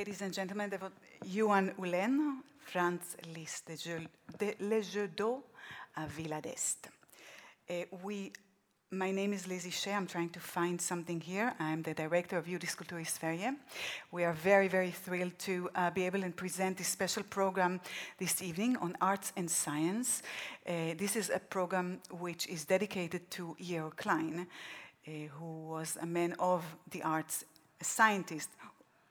Ladies and gentlemen, Johan Ullén, Franz Liszt, de Le Jeu d'eau à Villa d'Este. Uh, we, my name is Lizzie Scheja. I'm trying to find something here. I'm the director of Judisk Kultur i Sverige. We are very, very thrilled to uh, be able to present this special program this evening on arts and science. Uh, this is a program which is dedicated to Georg Klein, uh, who was a man of the arts, a scientist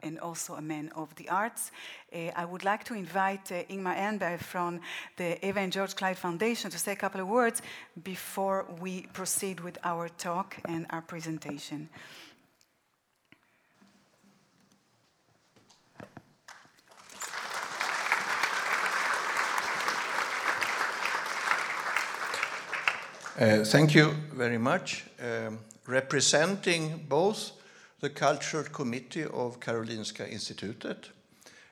and also a man of the arts. Uh, I would like to invite uh, Ingemar Ernberg from the Eva and George Klein Foundation to say a couple of words before we proceed with our talk and our presentation. Uh, thank you very much. Um, representing both the Cultural Committee of Karolinska Institutet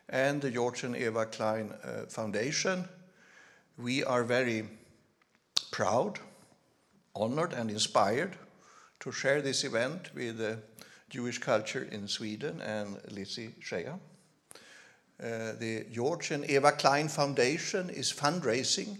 and the George and Eva Klein uh, Foundation. We are very proud, honored, and inspired to share this event with the Jewish culture in Sweden and Lizzie Scheja. Uh, the George and Eva Klein Foundation is fundraising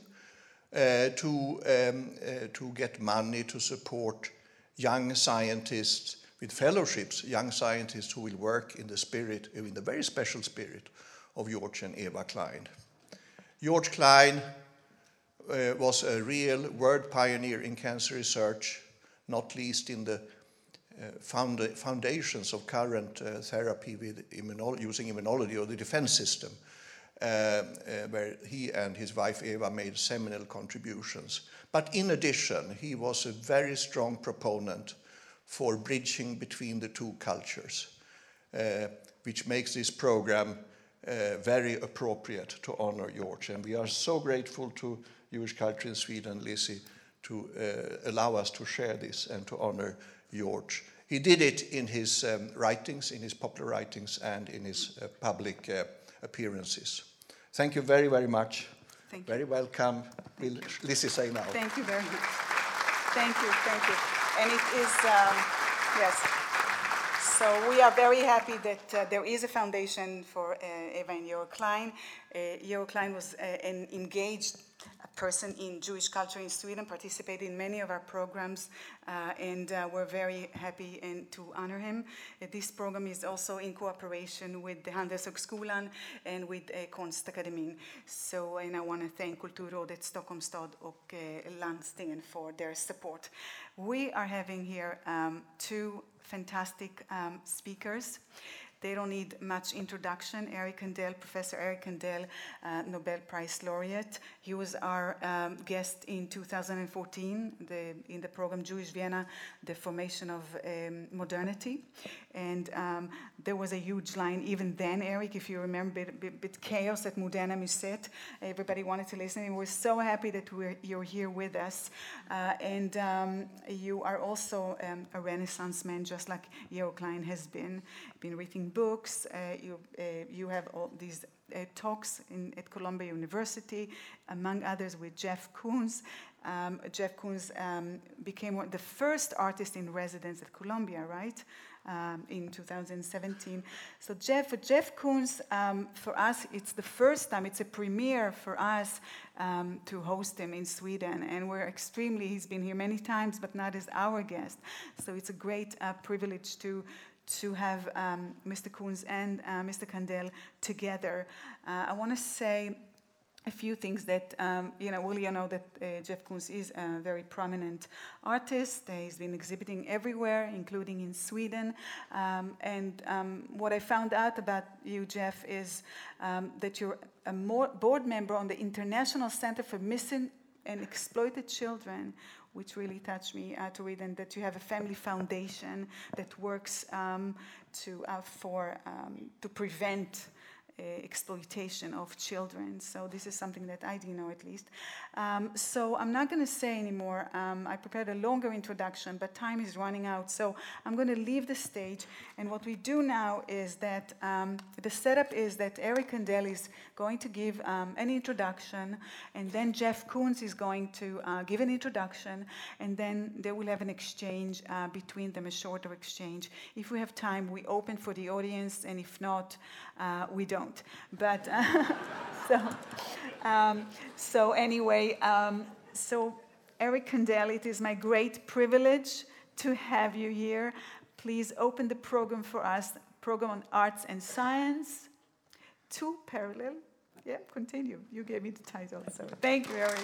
uh, to, um, uh, to get money to support young scientists with fellowships, young scientists who will work in the spirit, in the very special spirit of George and Eva Klein. George Klein uh, was a real world pioneer in cancer research, not least in the uh, found foundations of current uh, therapy with using immunology or the defense system, uh, uh, where he and his wife Eva made seminal contributions. But in addition, he was a very strong proponent for bridging between the two cultures, uh, which makes this program uh, very appropriate to honor George. And we are so grateful to Jewish culture in Sweden, Lizzie, to uh, allow us to share this and to honor George. He did it in his um, writings, in his popular writings, and in his uh, public uh, appearances. Thank you very, very much. Thank you. very welcome. Will Lizzie say now? Thank you very much. Thank you, thank you. And it is, um, yes. So we are very happy that uh, there is a foundation for uh, Eva and Georg Klein. Uh, Georg Klein was uh, an engaged person in Jewish culture in Sweden, participated in many of our programs, uh, and uh, we're very happy and to honor him. Uh, this program is also in cooperation with the Handelshögskolan and with uh, Konstakademin. So, and I want to thank Kulturrådet, Stockholm stad och uh, landstingen for their support. We are having here um, two fantastic um, speakers. They don't need much introduction. Eric Kandel, Professor Eric Kandel, uh, Nobel Prize laureate. He was our um, guest in 2014 the, in the program Jewish Vienna, the formation of um, modernity. And um, there was a huge line even then, Eric, if you remember, bit, bit, bit chaos at Moderna Museet. Everybody wanted to listen. And we're so happy that you're here with us. Uh, and um, you are also um, a Renaissance man, just like Georg Klein has been. Been reading books. Uh, you, uh, you have all these uh, talks in, at Columbia University, among others with Jeff Koons. Um, Jeff Koons um, became one, the first artist in residence at Columbia, right? Um, in 2017. So Jeff, Jeff Koons, um, for us, it's the first time, it's a premiere for us um, to host him in Sweden. And we're extremely, he's been here many times, but not as our guest. So it's a great uh, privilege to, to have um, Mr. Koons and uh, Mr. Kandel together. Uh, I want to say a few things that, um, you know, well, you know that uh, Jeff Koons is a very prominent artist. he's been exhibiting everywhere, including in Sweden. Um, and um, what I found out about you, Jeff, is um, that you're a board member on the International Center for Missing and Exploited Children, which really touched me uh, to read, and that you have a family foundation that works um, to uh, for um, to prevent exploitation of children. So this is something that I do know at least. Um, so I'm not going to say anymore. Um, I prepared a longer introduction, but time is running out. So I'm going to leave the stage. And what we do now is that um, the setup is that Eric Kandel is going to give um, an introduction, and then Jeff Koons is going to uh, give an introduction, and then they will have an exchange uh, between them, a shorter exchange. If we have time, we open for the audience, and if not, uh, we don't. But uh, so, um, so anyway, um, so Eric Kandel, it is my great privilege to have you here. Please open the program for us, program on arts and science. Two parallel. Yeah, continue. You gave me the title. So thank you, Eric.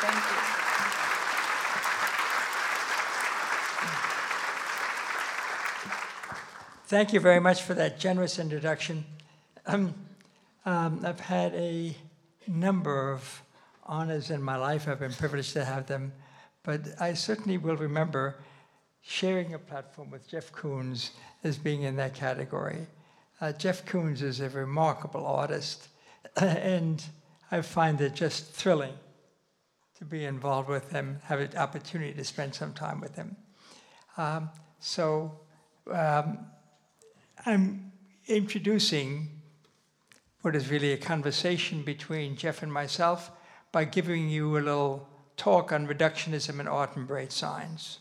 Thank you. Thank you very much for that generous introduction. Um, um, I've had a number of honors in my life. I've been privileged to have them. But I certainly will remember sharing a platform with Jeff Koons as being in that category. Uh, Jeff Koons is a remarkable artist, and I find it just thrilling to be involved with him, have an opportunity to spend some time with him. Um, so um, I'm introducing what is really a conversation between Jeff and myself by giving you a little talk on reductionism in art and brain science.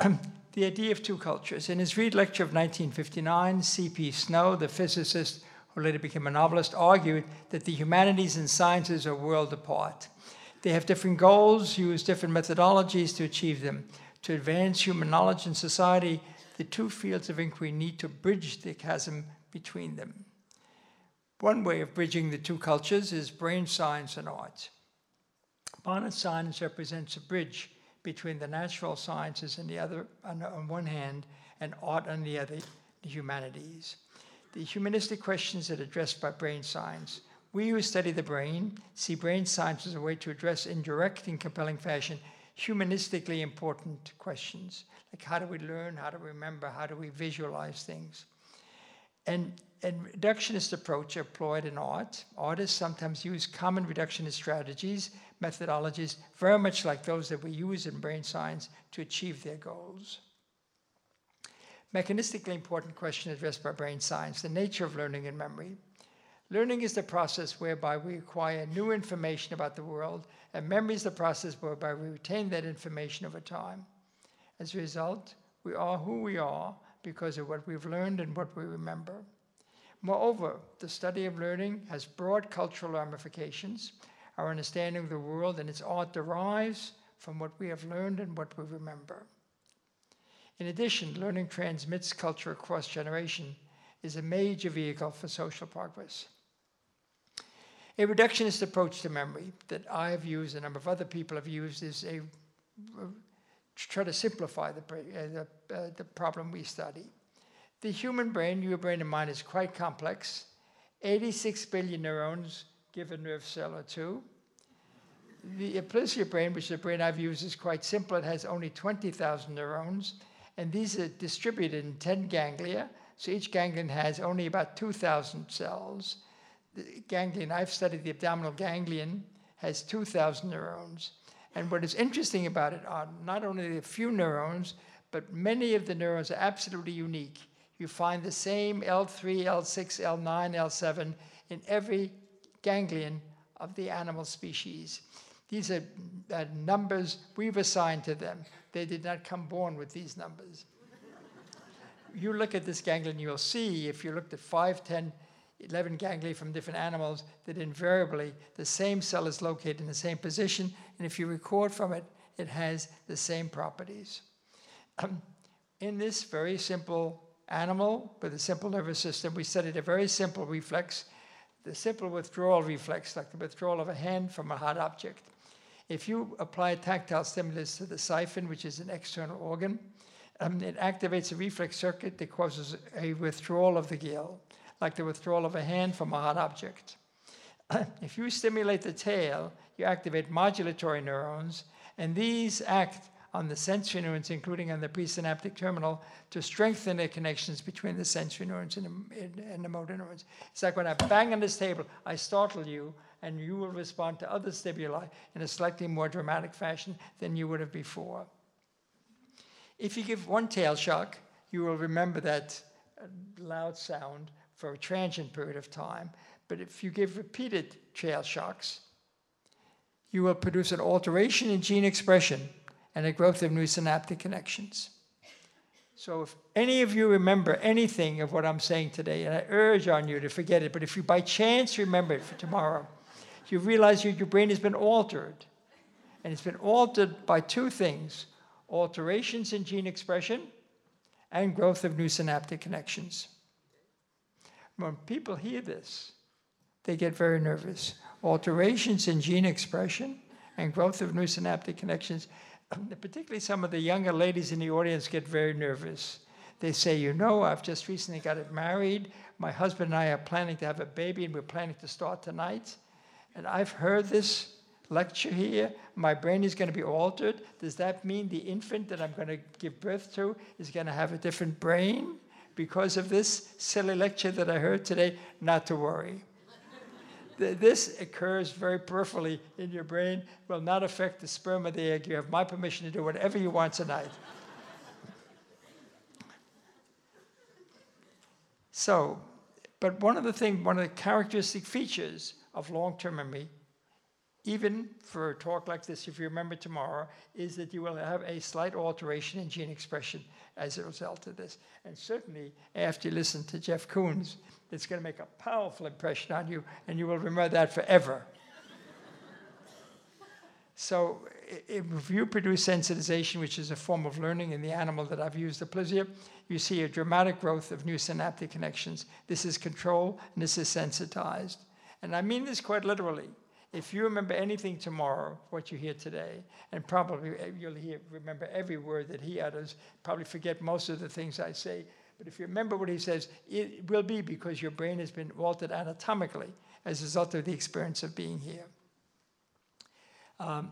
the idea of two cultures. In his Rede lecture of 1959, C.P. Snow, the physicist who later became a novelist, argued that the humanities and sciences are world apart. They have different goals, use different methodologies to achieve them. To advance human knowledge and society, the two fields of inquiry need to bridge the chasm between them. One way of bridging the two cultures is brain science and art. Barnard science represents a bridge between the natural sciences and the other, on, on one hand, and art on the other, the humanities. The humanistic questions that are addressed by brain science. We who study the brain see brain science as a way to address in direct and compelling fashion humanistically important questions like how do we learn, how do we remember, how do we visualize things. And, and reductionist approach employed in art. Artists sometimes use common reductionist strategies, methodologies, very much like those that we use in brain science to achieve their goals. Mechanistically important question addressed by brain science, the nature of learning and memory. Learning is the process whereby we acquire new information about the world, and memory is the process whereby we retain that information over time. As a result, we are who we are because of what we've learned and what we remember. Moreover, the study of learning has broad cultural ramifications. Our understanding of the world and its art derives from what we have learned and what we remember. In addition, learning transmits culture across generation is a major vehicle for social progress. A reductionist approach to memory that I have used, a number of other people have used, is a try to simplify the, uh, the, uh, the problem we study. The human brain, your brain and mine, is quite complex. 86 billion neurons give a nerve cell or two. The aplysia brain, which is the brain I've used, is quite simple. It has only 20,000 neurons, and these are distributed in 10 ganglia. So each ganglion has only about 2,000 cells. The ganglion, I've studied the abdominal ganglion, has 2,000 neurons. And what is interesting about it are not only a few neurons, but many of the neurons are absolutely unique. You find the same L3, L6, L9, L7 in every ganglion of the animal species. These are uh, numbers we've assigned to them. They did not come born with these numbers. you look at this ganglion, you'll see if you looked at 5, 10, 11 ganglia from different animals that invariably the same cell is located in the same position, and if you record from it, it has the same properties. Um, in this very simple animal with a simple nervous system, we studied a very simple reflex, the simple withdrawal reflex, like the withdrawal of a hand from a hot object. If you apply tactile stimulus to the siphon, which is an external organ, um, it activates a reflex circuit that causes a withdrawal of the gill like the withdrawal of a hand from a hot object. if you stimulate the tail, you activate modulatory neurons, and these act on the sensory neurons, including on the presynaptic terminal, to strengthen the connections between the sensory neurons and the, and the motor neurons. It's like when I bang on this table, I startle you, and you will respond to other stimuli in a slightly more dramatic fashion than you would have before. If you give one tail shock, you will remember that uh, loud sound for a transient period of time. But if you give repeated tail shocks, you will produce an alteration in gene expression and a growth of new synaptic connections. So if any of you remember anything of what I'm saying today, and I urge on you to forget it, but if you by chance remember it for tomorrow, you realize your, your brain has been altered. And it's been altered by two things alterations in gene expression and growth of new synaptic connections. When people hear this, they get very nervous. Alterations in gene expression and growth of new synaptic connections, particularly some of the younger ladies in the audience get very nervous. They say, You know, I've just recently got married. My husband and I are planning to have a baby, and we're planning to start tonight. And I've heard this lecture here. My brain is going to be altered. Does that mean the infant that I'm going to give birth to is going to have a different brain because of this silly lecture that I heard today? Not to worry. This occurs very peripherally in your brain, will not affect the sperm or the egg. You have my permission to do whatever you want tonight. so, but one of the things, one of the characteristic features of long term memory, even for a talk like this, if you remember tomorrow, is that you will have a slight alteration in gene expression as a result of this. And certainly, after you listen to Jeff Koons, it's going to make a powerful impression on you, and you will remember that forever. so, if you produce sensitization, which is a form of learning in the animal that I've used, the Aplysia, you see a dramatic growth of new synaptic connections. This is control, and this is sensitized. And I mean this quite literally. If you remember anything tomorrow, what you hear today, and probably eh, you'll hear, remember every word that he utters, probably forget most of the things I say, but if you remember what he says, it will be because your brain has been altered anatomically as a result of the experience of being here. Um,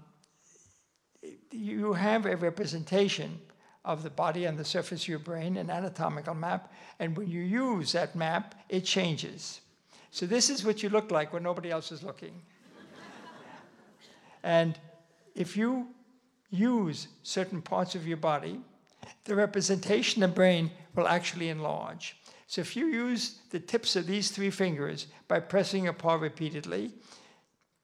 you have a representation of the body on the surface of your brain, an anatomical map, and when you use that map, it changes. So this is what you look like when nobody else is looking. And if you use certain parts of your body, the representation of the brain will actually enlarge. So if you use the tips of these three fingers by pressing apart repeatedly,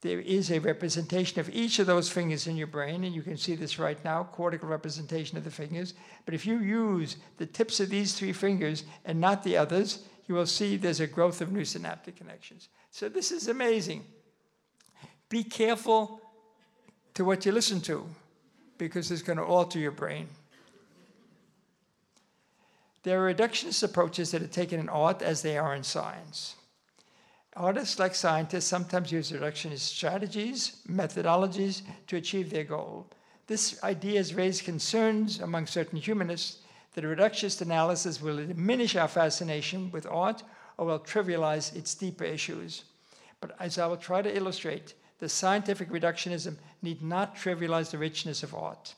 there is a representation of each of those fingers in your brain, and you can see this right now, cortical representation of the fingers. But if you use the tips of these three fingers and not the others, you will see there's a growth of new synaptic connections. So this is amazing. Be careful to what you listen to because it's going to alter your brain. There are reductionist approaches that are taken in art as they are in science. Artists, like scientists, sometimes use reductionist strategies, methodologies to achieve their goal. This idea has raised concerns among certain humanists that a reductionist analysis will diminish our fascination with art or will trivialize its deeper issues. But as I will try to illustrate, the scientific reductionism need not trivialize the richness of art.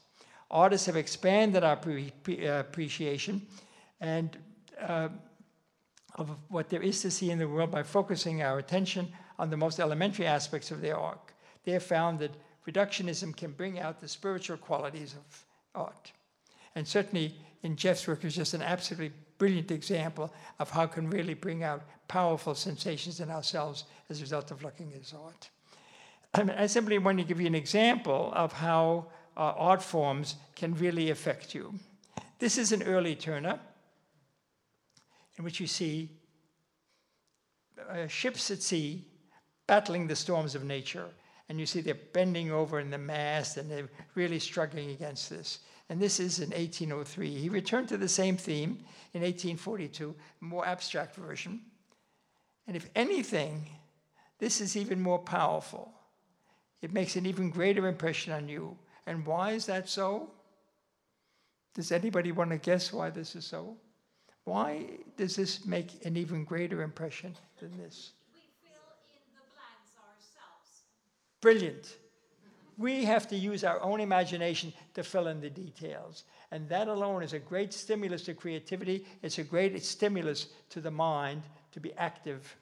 Artists have expanded our uh, appreciation and uh, of what there is to see in the world by focusing our attention on the most elementary aspects of their art. They have found that reductionism can bring out the spiritual qualities of art. And certainly in Jeff's work is just an absolutely brilliant example of how can really bring out powerful sensations in ourselves as a result of looking at his art. I simply want to give you an example of how uh, art forms can really affect you. This is an early Turner, in which you see uh, ships at sea battling the storms of nature. And you see they're bending over in the mast and they're really struggling against this and this is in 1803. He returned to the same theme in 1842, a more abstract version. And if anything, this is even more powerful. It makes an even greater impression on you. And why is that so? Does anybody want to guess why this is so? Why does this make an even greater impression than this? We fill in the blanks ourselves. Brilliant. We have to use our own imagination to fill in the details. And that alone is a great stimulus to creativity. It's a great stimulus to the mind to be active.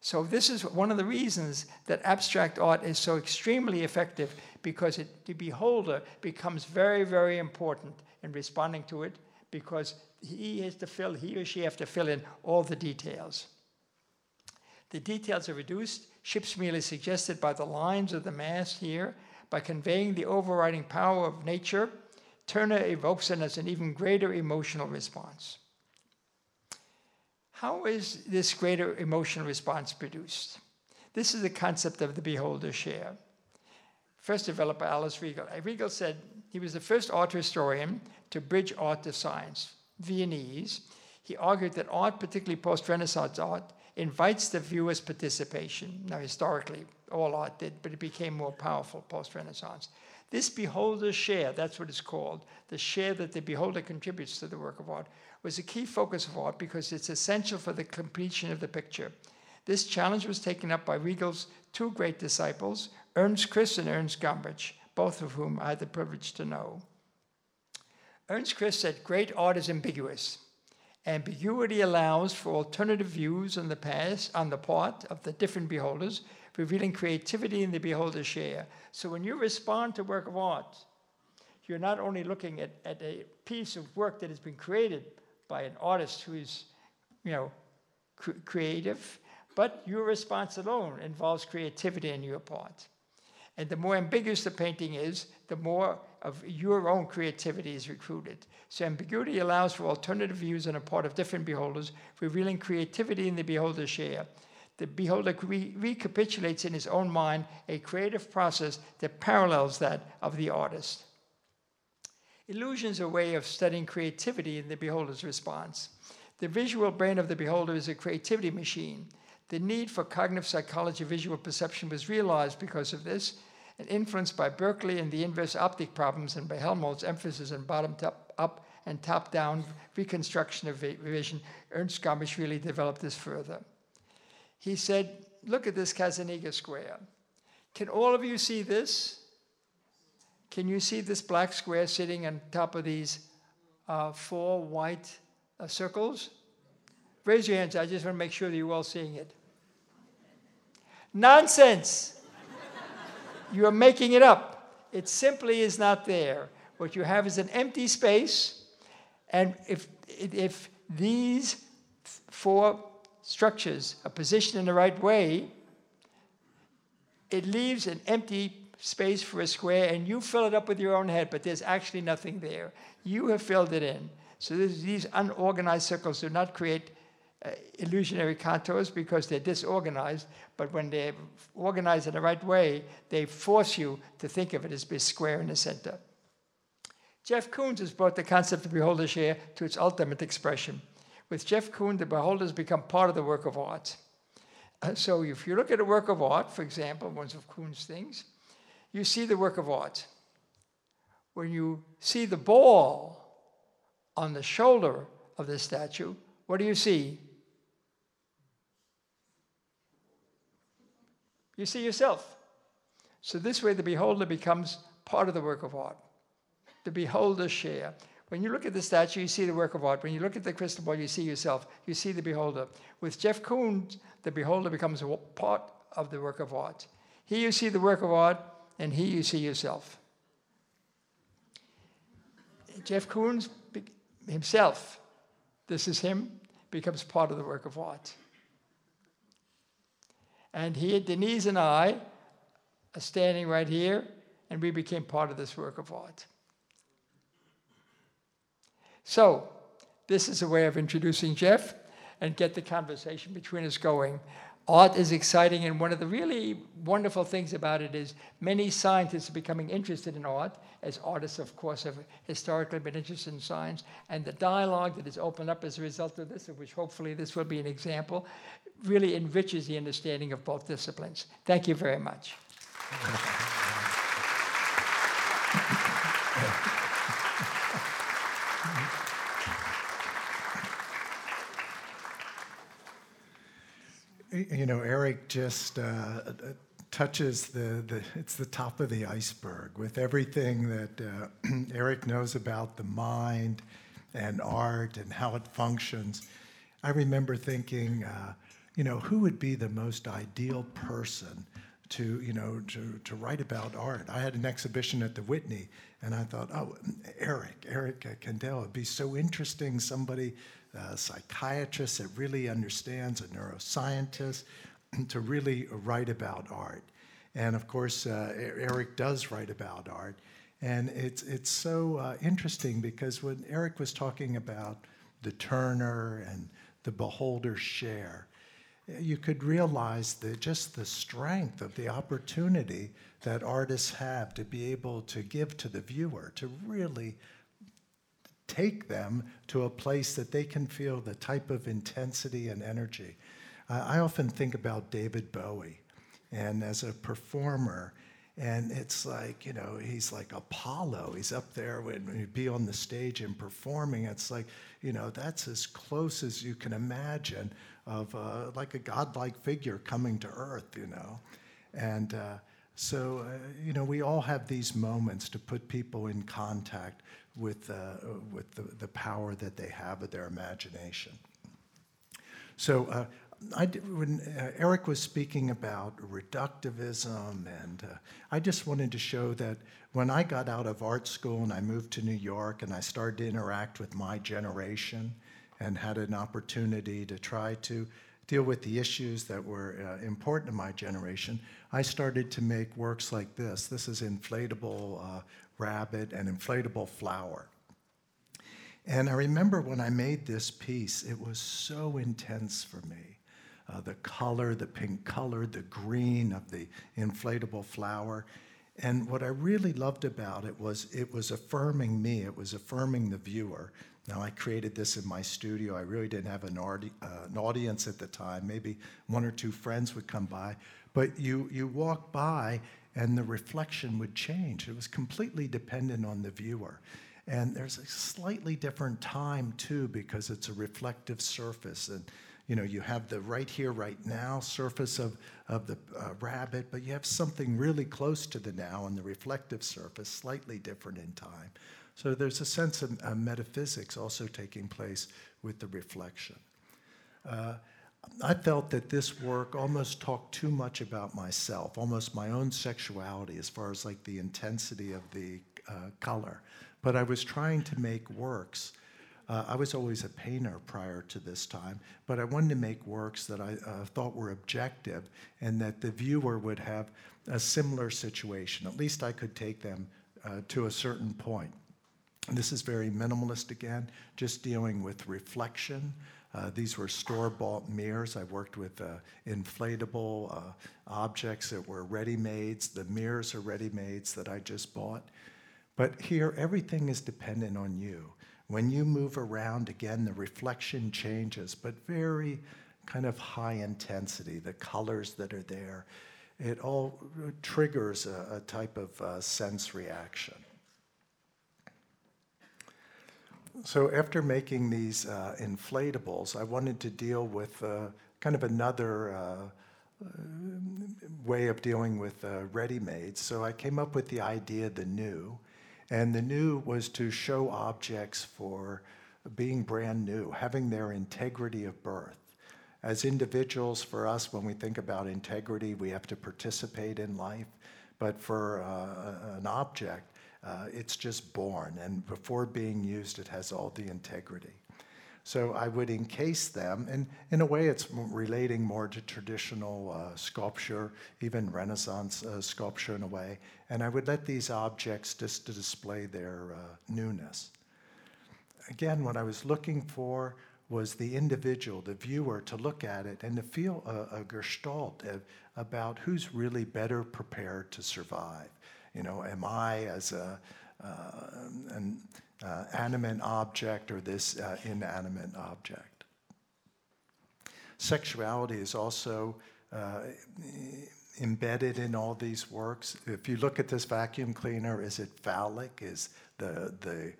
So, this is one of the reasons that abstract art is so extremely effective because it, the beholder becomes very, very important in responding to it because he has to fill, he or she have to fill in all the details. The details are reduced. Ships merely suggested by the lines of the mast here, by conveying the overriding power of nature, Turner evokes in us an even greater emotional response. How is this greater emotional response produced? This is the concept of the beholder share. First developed by Alois Riegl. Riegl said he was the first art historian to bridge art to science. Viennese, he argued that art, particularly post Renaissance art, invites the viewer's participation. Now, historically, all art did, but it became more powerful post Renaissance. This beholder share, that's what it's called, the share that the beholder contributes to the work of art, was a key focus of art because it's essential for the completion of the picture. This challenge was taken up by Riegl's two great disciples, Ernst Kris and Ernst Gombrich, both of whom I had the privilege to know. Ernst Kris said, Great art is ambiguous. Ambiguity allows for alternative views on the past, on the part of the different beholders, revealing creativity in the beholder's share. So when you respond to work of art, you're not only looking at, at a piece of work that has been created by an artist who is, you know, cr- creative, but your response alone involves creativity on your part. And the more ambiguous the painting is, the more of your own creativity is recruited. So ambiguity allows for alternative views on the part of different beholders, revealing creativity in the beholder's share. The beholder re- recapitulates in his own mind a creative process that parallels that of the artist. Illusions are a way of studying creativity in the beholder's response. The visual brain of the beholder is a creativity machine. The need for cognitive psychology visual perception was realized because of this and influenced by Berkeley and the inverse optic problems and by Helmholtz's emphasis on bottom up and top down reconstruction of vision, Ernst Gombrich really developed this further. He said, Look at this Kanizsa square. Can all of you see this? Can you see this black square sitting on top of these uh, four white uh, circles? Raise your hands. I just want to make sure that you're all seeing it. Nonsense! You are making it up. It simply is not there. What you have is an empty space, and if, if these four structures are positioned in the right way, it leaves an empty space for a square, and you fill it up with your own head, but there's actually nothing there. You have filled it in. So these unorganized circles do not create uh, illusionary contours because they're disorganized, but when they're organized in the right way, they force you to think of it as being square in the center. Jeff Koons has brought the concept of beholder share to its ultimate expression. With Jeff Koons, the beholders become part of the work of art. Uh, so if you look at a work of art, for example, one of Koons' things, you see the work of art. When you see the ball on the shoulder of the statue, what do you see? You see yourself. So this way, the beholder becomes part of the work of art. The beholder share. When you look at the statue, you see the work of art. When you look at the crystal ball, you see yourself. You see the beholder. With Jeff Koons, the beholder becomes a part of the work of art. Here you see the work of art, and here you see yourself. Jeff Koons himself, this is him, becomes part of the work of art. And he, Denise and I are standing right here, and we became part of this work of art. So, this is a way of introducing Jeff and get the conversation between us going. Art is exciting, and one of the really wonderful things about it is many scientists are becoming interested in art, as artists, of course, have historically been interested in science. And the dialogue that is opened up as a result of this, of which hopefully this will be an example, really enriches the understanding of both disciplines. Thank you very much. You know, Eric just uh, touches the, the it's the top of the iceberg with everything that uh, Eric knows about the mind and art and how it functions. I remember thinking, uh, you know, who would be the most ideal person to, you know, to, to write about art? I had an exhibition at the Whitney, and I thought, oh, Eric, Eric Kandel would be so interesting. Somebody, a psychiatrist that really understands, a neuroscientist, to really write about art. And of course, uh, Eric does write about art. And it's, it's so uh, interesting because when Eric was talking about the Turner and the beholder's share, you could realize that just the strength of the opportunity that artists have to be able to give to the viewer, to really take them to a place that they can feel the type of intensity and energy. Uh, I often think about David Bowie, and as a performer, and it's like, you know, he's like Apollo. He's up there when he'd be on the stage and performing. It's like, you know, that's as close as you can imagine of uh, like a godlike figure coming to earth, you know. And uh, so, uh, you know, we all have these moments to put people in contact with, uh, with the, the power that they have of their imagination. So, uh, I, when uh, Eric was speaking about reductivism, and uh, I just wanted to show that when I got out of art school and I moved to New York and I started to interact with my generation and had an opportunity to try to deal with the issues that were uh, important to my generation, I started to make works like this. This is inflatable uh, rabbit and inflatable flower. And I remember when I made this piece, it was so intense for me. Uh, the color, the pink color, the green of the inflatable flower. And what I really loved about it was it was affirming me, it was affirming the viewer. Now, I created this in my studio. I really didn't have an, audi- uh, an audience at the time. Maybe one or two friends would come by. But you, you walk by and the reflection would change. It was completely dependent on the viewer. And there's a slightly different time too because it's a reflective surface. And you know, you have the right here, right now surface of, of the uh, rabbit, but you have something really close to the now and the reflective surface, slightly different in time. So there's a sense of uh, metaphysics also taking place with the reflection. Uh, I felt that this work almost talked too much about myself, almost my own sexuality, as far as like the intensity of the uh, color. But I was trying to make works. Uh, I was always a painter prior to this time, but I wanted to make works that I uh, thought were objective and that the viewer would have a similar situation. At least I could take them uh, to a certain point. And this is very minimalist again, just dealing with reflection. Uh, these were store-bought mirrors. I worked with uh, inflatable uh, objects that were ready-mades. The mirrors are ready-mades that I just bought. But here, everything is dependent on you. When you move around, again, the reflection changes, but very kind of high intensity, the colors that are there. It all triggers a, a type of uh, sense reaction. So after making these uh, inflatables, I wanted to deal with uh, kind of another uh, way of dealing with uh, ready-mades. So I came up with the idea, the new, and the new was to show objects for being brand new, having their integrity of birth. As individuals, for us, when we think about integrity, we have to participate in life. But for uh, an object, uh, it's just born, and before being used, it has all the integrity. So I would encase them, and in a way, it's relating more to traditional uh, sculpture, even Renaissance uh, sculpture in a way. And I would let these objects just to display their uh, newness. Again, what I was looking for was the individual, the viewer, to look at it and to feel a, a gestalt of, about who's really better prepared to survive. You know, am I as a, uh, an uh, animate object or this uh, inanimate object. Sexuality is also uh, embedded in all these works. If you look at this vacuum cleaner, is it phallic? Is the, the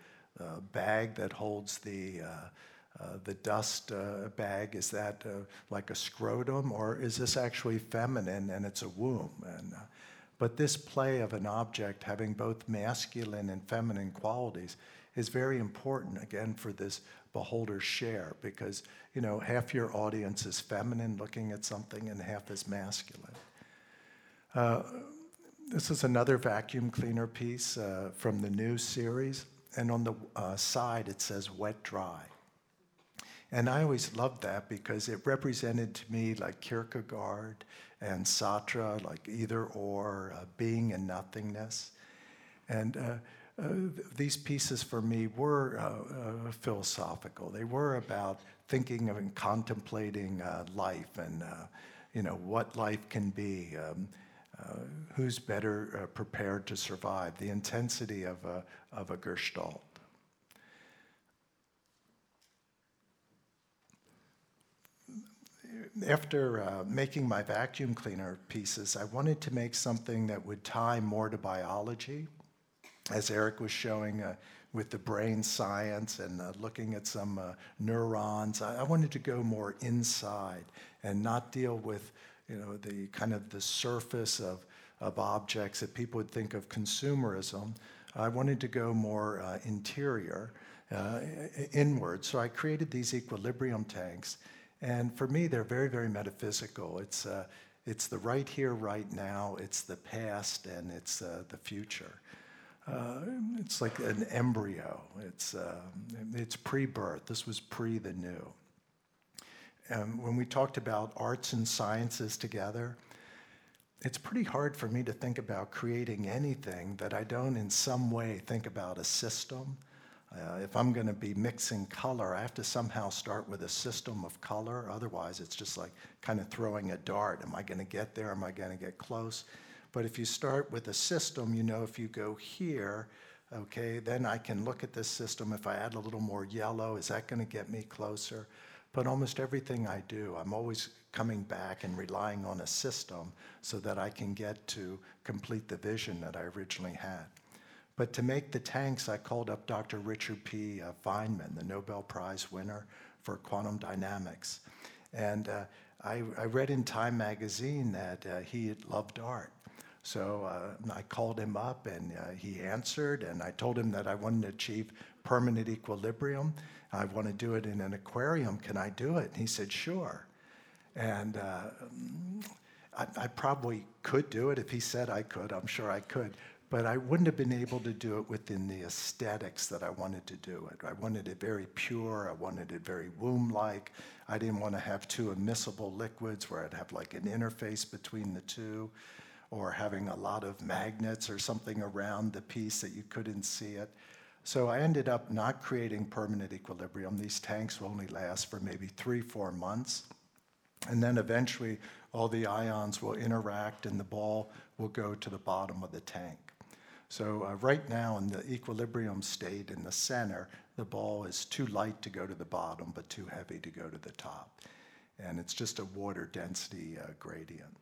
uh, bag that holds the uh, uh, the dust uh, bag, is that uh, like a scrotum, or is this actually feminine and it's a womb? And, but this play of an object having both masculine and feminine qualities is very important, again, for this beholder share, because, you know, half your audience is feminine looking at something and half is masculine. Uh, this is another vacuum cleaner piece uh, from the new series, and on the uh, side it says wet dry. And I always loved that because it represented to me like Kierkegaard and Sartre, like either or, uh, being and nothingness. And uh, uh, these pieces for me were uh, uh, philosophical. They were about thinking of and contemplating uh, life and, you know, what life can be. Um, who's better prepared to survive? The intensity of a, of a gestalt. After uh, making my vacuum cleaner pieces, I wanted to make something that would tie more to biology, as Eric was showing uh, with the brain science and uh, looking at some uh, neurons. I, I, wanted to go more inside and not deal with, you know, the kind of the surface of, of objects that people would think of consumerism. I wanted to go more uh, interior, uh, inward. So I created these equilibrium tanks and for me, they're very, very metaphysical. It's, uh, it's the right here, right now, it's the past, and it's uh, the future. Uh, it's like an embryo. It's, uh, it's pre birth. This was pre the new. And when we talked about arts and sciences together, it's pretty hard for me to think about creating anything that I don't, in some way, think about a system uh, if I'm going to be mixing color, I have to somehow start with a system of color. Otherwise, it's just like kind of throwing a dart. Am I going to get there? Am I going to get close? But if you start with a system, you know if you go here, okay, then I can look at this system. If I add a little more yellow, is that going to get me closer? But almost everything I do, I'm always coming back and relying on a system so that I can get to complete the vision that I originally had. But to make the tanks, I called up Dr. Richard P. Uh, Feynman, the Nobel Prize winner for quantum dynamics. And uh, I, I, read in Time magazine that uh, he loved art. So uh, I called him up and uh, he answered, and I told him that I wanted to achieve permanent equilibrium. I want to do it in an aquarium. Can I do it? And he said, sure. And uh, I, I probably could do it if he said I could. I'm sure I could but I wouldn't have been able to do it within the aesthetics that I wanted to do it. I wanted it very pure, I wanted it very womb like. I didn't want to have two immiscible liquids where I'd have like an interface between the two, or having a lot of magnets or something around the piece that you couldn't see it. So I ended up not creating permanent equilibrium. These tanks will only last for maybe three, four months. And then eventually all the ions will interact and the ball will go to the bottom of the tank. So uh, right now in the equilibrium state in the center, the ball is too light to go to the bottom, but too heavy to go to the top. And it's just a water density uh, gradient.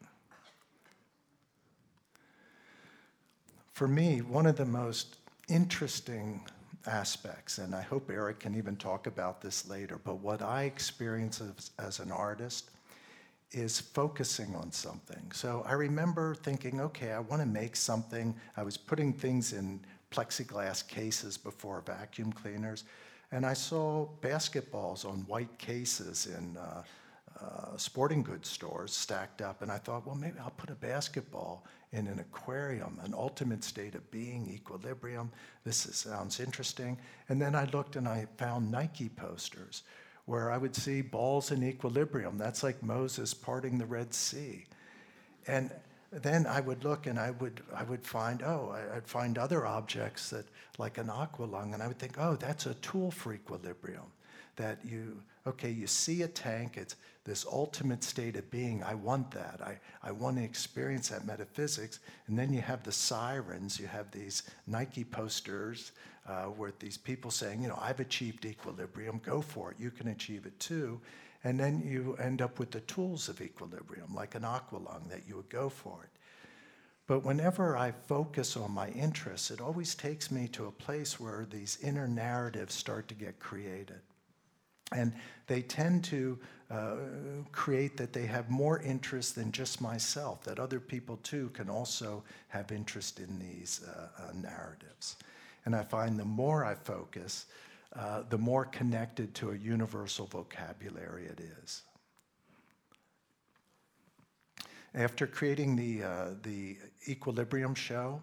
For me, one of the most interesting aspects, and I hope Eric can even talk about this later, but what I experience as, as an artist is focusing on something. So I remember thinking, okay, I want to make something. I was putting things in plexiglass cases before vacuum cleaners, and I saw basketballs on white cases in uh, uh, sporting goods stores stacked up, and I thought, well, maybe I'll put a basketball in an aquarium, an ultimate state of being, equilibrium. This is, sounds interesting. And then I looked and I found Nike posters where I would see balls in equilibrium. That's like Moses parting the Red Sea. And then I would look and I would, I would find, oh, I'd find other objects that, like an aqualung, and I would think, oh, that's a tool for equilibrium. That you, okay, you see a tank, it's this ultimate state of being. I want that. I, I want to experience that metaphysics. And then you have the sirens, you have these Nike posters uh, where these people saying, you know, I've achieved equilibrium, go for it, you can achieve it too. And then you end up with the tools of equilibrium, like an aqualung, that you would go for it. But whenever I focus on my interests, it always takes me to a place where these inner narratives start to get created. And they tend to uh, create that they have more interest than just myself, that other people too can also have interest in these uh, uh, narratives. And I find the more I focus, uh, the more connected to a universal vocabulary it is. After creating the, uh, the Equilibrium show,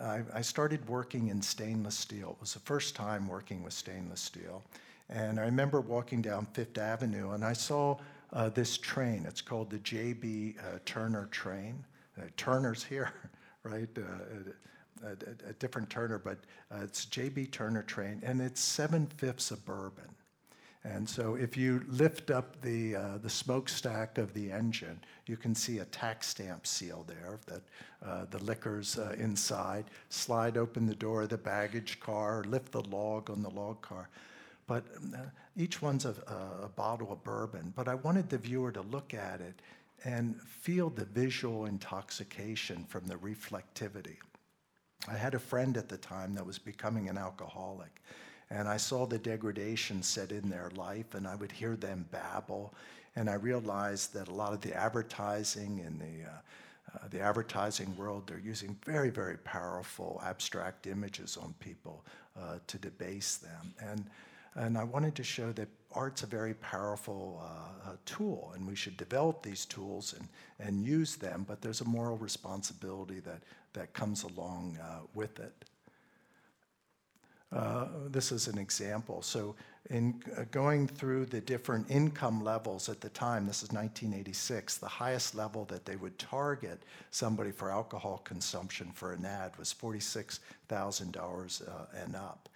I, I started working in stainless steel. It was the first time working with stainless steel. And I remember walking down Fifth Avenue and I saw uh, this train. It's called the J.B. Uh, Turner train. Uh, Turner's here, right? Uh, a, a, different Turner, but uh, it's J.B. Turner train, and it's seven fifths of bourbon. And so if you lift up the, uh, the smokestack of the engine, you can see a tax stamp seal there that uh, the liquor's uh, inside. Slide open the door of the baggage car, lift the log on the log car. But uh, each one's a, a bottle of bourbon. But I wanted the viewer to look at it and feel the visual intoxication from the reflectivity. I had a friend at the time that was becoming an alcoholic. And I saw the degradation set in their life, and I would hear them babble. And I realized that a lot of the advertising in the, uh, uh, the advertising world, they're using very, very powerful abstract images on people uh, to debase them. And, and I wanted to show that art's a very powerful uh, tool, and we should develop these tools and, and use them, but there's a moral responsibility that, that comes along uh, with it. Uh, this is an example. So, in uh, going through the different income levels at the time, this is 1986, the highest level that they would target somebody for alcohol consumption for an ad was $46,000 uh, and up.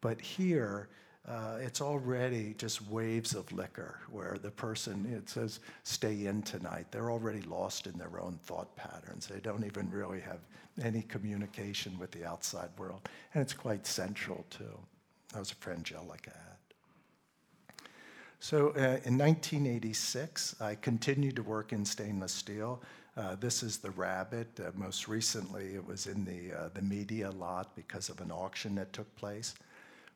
But here, uh, it's already just waves of liquor where the person, it says, stay in tonight. They're already lost in their own thought patterns. They don't even really have any communication with the outside world. And it's quite central, too. That was a friend Jellica had. So uh, in 1986, I continued to work in stainless steel. Uh, this is the rabbit. Uh, most recently, it was in the, uh, the media lot because of an auction that took place.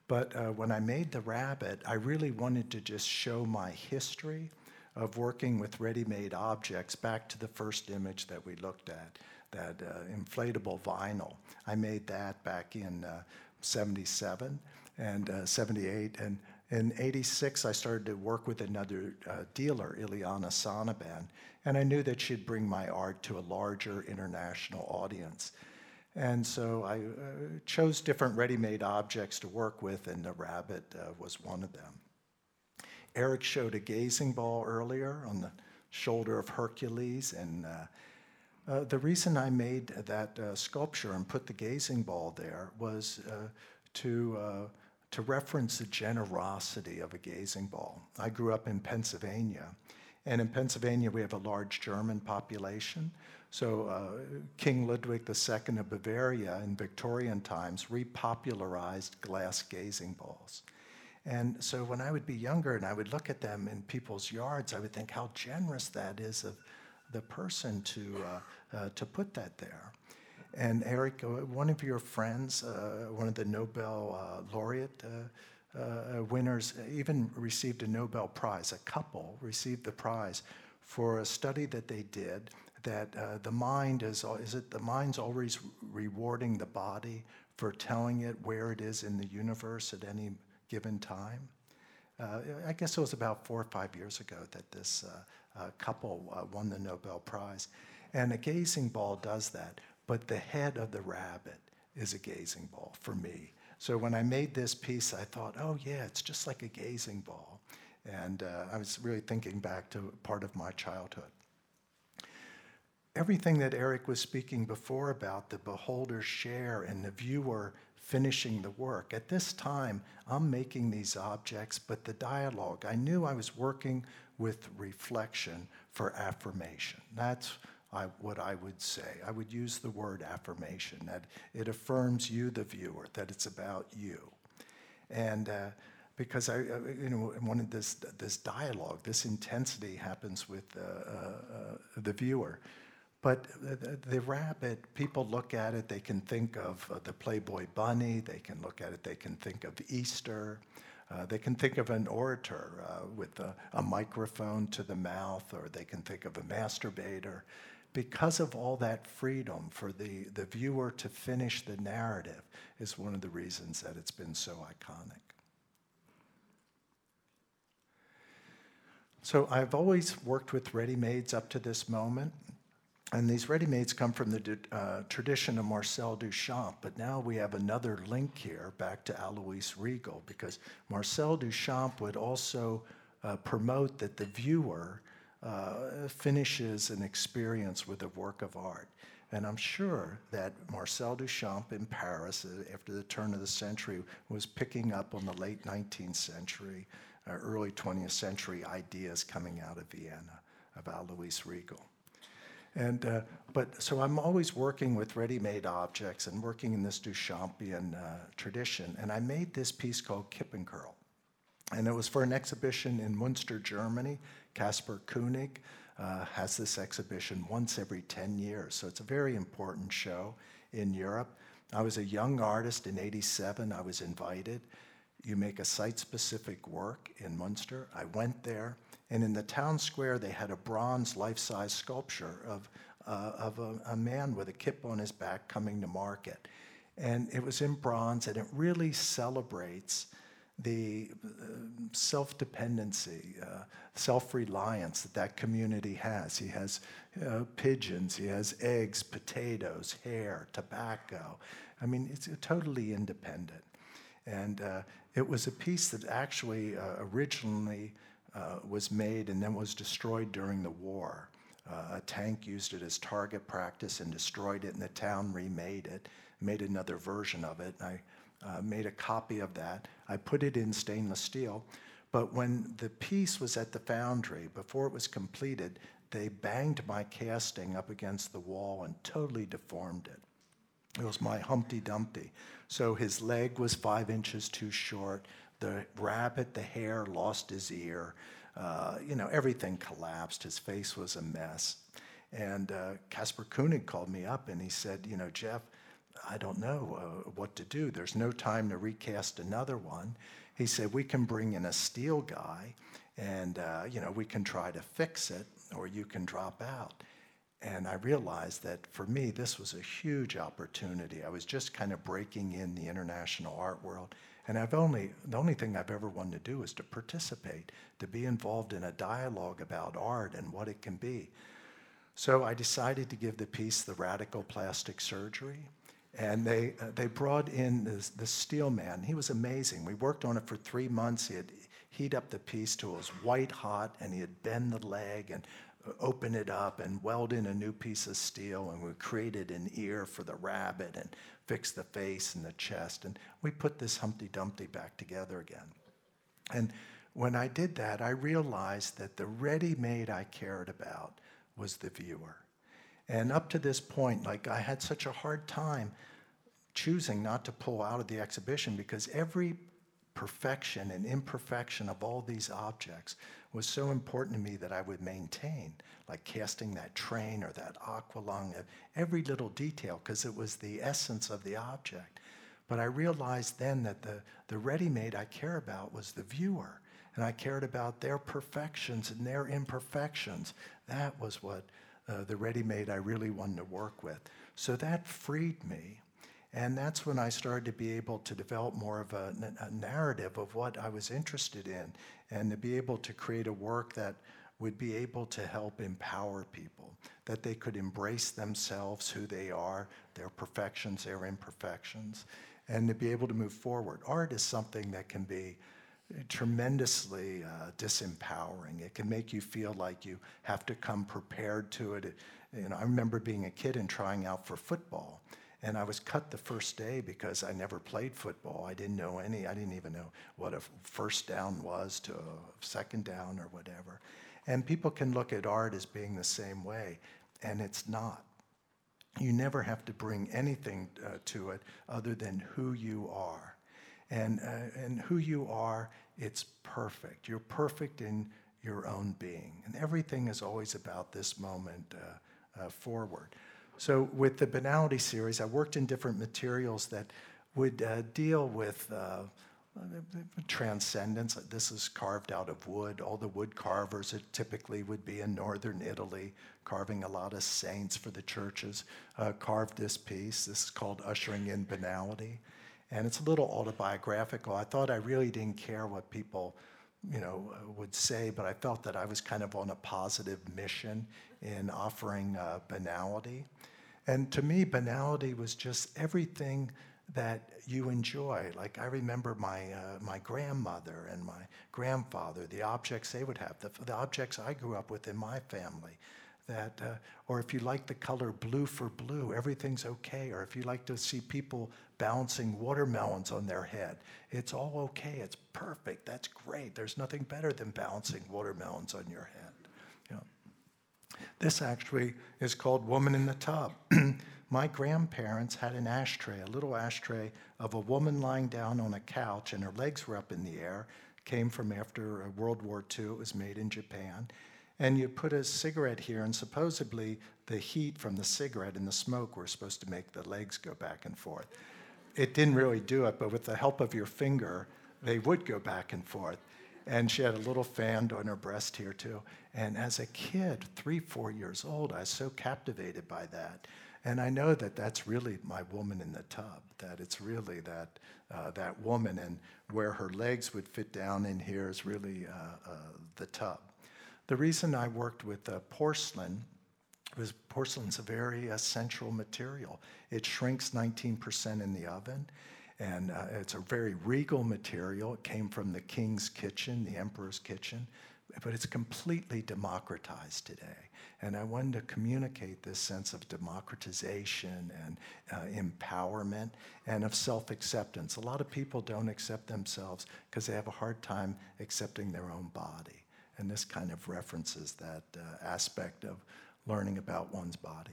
But uh, when I made the rabbit, I really wanted to just show my history of working with ready-made objects back to the first image that we looked at, that uh, inflatable vinyl. I made that back in uh, 77 and uh, 78. And in 86, I started to work with another uh, dealer, Ileana Sonnabend, and I knew that she'd bring my art to a larger international audience. And so I uh, chose different ready made objects to work with, and the rabbit uh, was one of them. Eric showed a gazing ball earlier on the shoulder of Hercules, and uh, uh the reason I made that uh, sculpture and put the gazing ball there was uh, to, to reference the generosity of a gazing ball. I grew up in Pennsylvania, and in Pennsylvania we have a large German population. So uh, King Ludwig II of Bavaria in Victorian times repopularized glass gazing balls. And so when I would be younger and I would look at them in people's yards, I would think how generous that is of the person to, uh, uh, to put that there. And Eric, uh, one of your friends, uh, one of the Nobel uh, laureate winners, even received a Nobel Prize. A couple received the prize for a study that they did that uh, the mind is, is it the mind's always rewarding the body for telling it where it is in the universe at any given time? Uh, I guess it was about four or five years ago that this uh, uh couple uh, won the Nobel Prize. And a gazing ball does that, but the head of the rabbit is a gazing ball for me. So when I made this piece, I thought, oh, yeah, it's just like a gazing ball. And uh, I was really thinking back to part of my childhood everything that Eric was speaking before about the beholder's share and the viewer finishing the work. At this time, I'm making these objects, but the dialogue, I knew I was working with reflection for affirmation. That's I, what I would say. I would use the word affirmation, that it affirms you, the viewer, that it's about you. And uh, because I, uh, you know, wanted this, this dialogue, this intensity happens with uh, uh, uh the viewer. But the, rabbit, people look at it, they can think of uh, the Playboy bunny, they can look at it, they can think of Easter. Uh, they can think of an orator uh, with a, a, microphone to the mouth, or they can think of a masturbator. Because of all that freedom for the, the viewer to finish the narrative, is one of the reasons that it's been so iconic. So I've always worked with ready-mades up to this moment. And these ready-mades come from the uh, tradition of Marcel Duchamp, but now we have another link here back to Alois Riegl, because Marcel Duchamp would also uh, promote that the viewer uh, finishes an experience with a work of art. And I'm sure that Marcel Duchamp in Paris, uh, after the turn of the century, was picking up on the late 19th century, uh, early 20th century ideas coming out of Vienna of Alois Riegl. And, uh, but so I'm always working with ready-made objects and working in this Duchampian uh, tradition. And I made this piece called Kiepenkerl. And it was for an exhibition in Munster, Germany. Kasper König uh, has this exhibition once every 10 years. So it's a very important show in Europe. I was a young artist in 87. I was invited. You make a site-specific work in Munster. I went there. And in the town square, they had a bronze life size sculpture of, uh, of a, a, man with a kip on his back coming to market. And it was in bronze, and it really celebrates the uh, self dependency, uh, self reliance that that community has. He has uh, pigeons, he has eggs, potatoes, hare, tobacco. I mean, it's totally independent. And uh, it was a piece that actually uh, originally uh, was made and then was destroyed during the war. Uh, a tank used it as target practice and destroyed it, and the town remade it, made another version of it. I uh, made a copy of that. I put it in stainless steel, but when the piece was at the foundry, before it was completed, they banged my casting up against the wall and totally deformed it. It was my Humpty Dumpty. So his leg was five inches too short. The rabbit, the hare, lost his ear. Uh, you know, everything collapsed. His face was a mess. And uh, Kasper König called me up and he said, You know, Jeff, I don't know uh, what to do. There's no time to recast another one. He said, We can bring in a steel guy and, uh, you know, we can try to fix it or you can drop out. And I realized that for me, this was a huge opportunity. I was just kind of breaking in the international art world. And I've only, the only thing I've ever wanted to do is to participate, to be involved in a dialogue about art and what it can be. So I decided to give the piece the radical plastic surgery. And they, uh, they brought in this, steel man. He was amazing. We worked on it for three months. He had heat up the piece till it was white hot, and he had bend the leg and uh, open it up and weld in a new piece of steel. And we created an ear for the rabbit and fix the face and the chest. And we put this Humpty Dumpty back together again. And when I did that, I realized that the ready made I cared about was the viewer. And up to this point, like I had such a hard time choosing not to pull out of the exhibition because every perfection and imperfection of all these objects was so important to me that I would maintain, like casting that train or that aqualung, every little detail, because it was the essence of the object. But I realized then that the, the ready made I care about was the viewer, and I cared about their perfections and their imperfections. That was what uh, the ready made I really wanted to work with. So that freed me and that's when I started to be able to develop more of a, a, narrative of what I was interested in and to be able to create a work that would be able to help empower people, that they could embrace themselves, who they are, their perfections, their imperfections, and to be able to move forward. Art is something that can be tremendously uh, disempowering. It can make you feel like you have to come prepared to it. it. You know, I remember being a kid and trying out for football and I was cut the first day because I never played football. I didn't know any, I didn't even know what a first down was to a second down or whatever. And people can look at art as being the same way, and it's not. You never have to bring anything uh, to it other than who you are. And, uh, and who you are, it's perfect. You're perfect in your own being. And everything is always about this moment uh, uh forward. So with the Banality series, I worked in different materials that would uh, deal with uh, transcendence. This is carved out of wood. All the wood carvers it typically would be in northern Italy, carving a lot of saints for the churches, uh, carved this piece. This is called Ushering in Banality. And it's a little autobiographical. I thought I really didn't care what people you know, would say, but I felt that I was kind of on a positive mission in offering uh, banality. And to me, banality was just everything that you enjoy. Like I remember my uh, my grandmother and my grandfather, the objects they would have, the, the objects I grew up with in my family. That, uh, or if you like the color blue for blue, everything's okay. Or if you like to see people balancing watermelons on their head, it's all okay. It's perfect. That's great. There's nothing better than balancing watermelons on your head. You know. This actually is called Woman in the Tub. My grandparents had an ashtray, a little ashtray of a woman lying down on a couch and her legs were up in the air. Came from after World War II. It was made in Japan. And you put a cigarette here, and supposedly the heat from the cigarette and the smoke were supposed to make the legs go back and forth. It didn't really do it, but with the help of your finger, they would go back and forth. And she had a little fan on her breast here, too. And as a kid, three, four years old, I was so captivated by that and I know that that's really my woman in the tub, that it's really that, uh, that woman, and where her legs would fit down in here is really uh, uh, the tub. The reason I worked with uh, porcelain was porcelain's a very essential material. It shrinks 19% in the oven, and uh, it's a very regal material. It came from the king's kitchen, the emperor's kitchen, but it's completely democratized today. And I wanted to communicate this sense of democratization and uh, empowerment and of self acceptance. A lot of people don't accept themselves because they have a hard time accepting their own body. And this kind of references that uh, aspect of learning about one's body.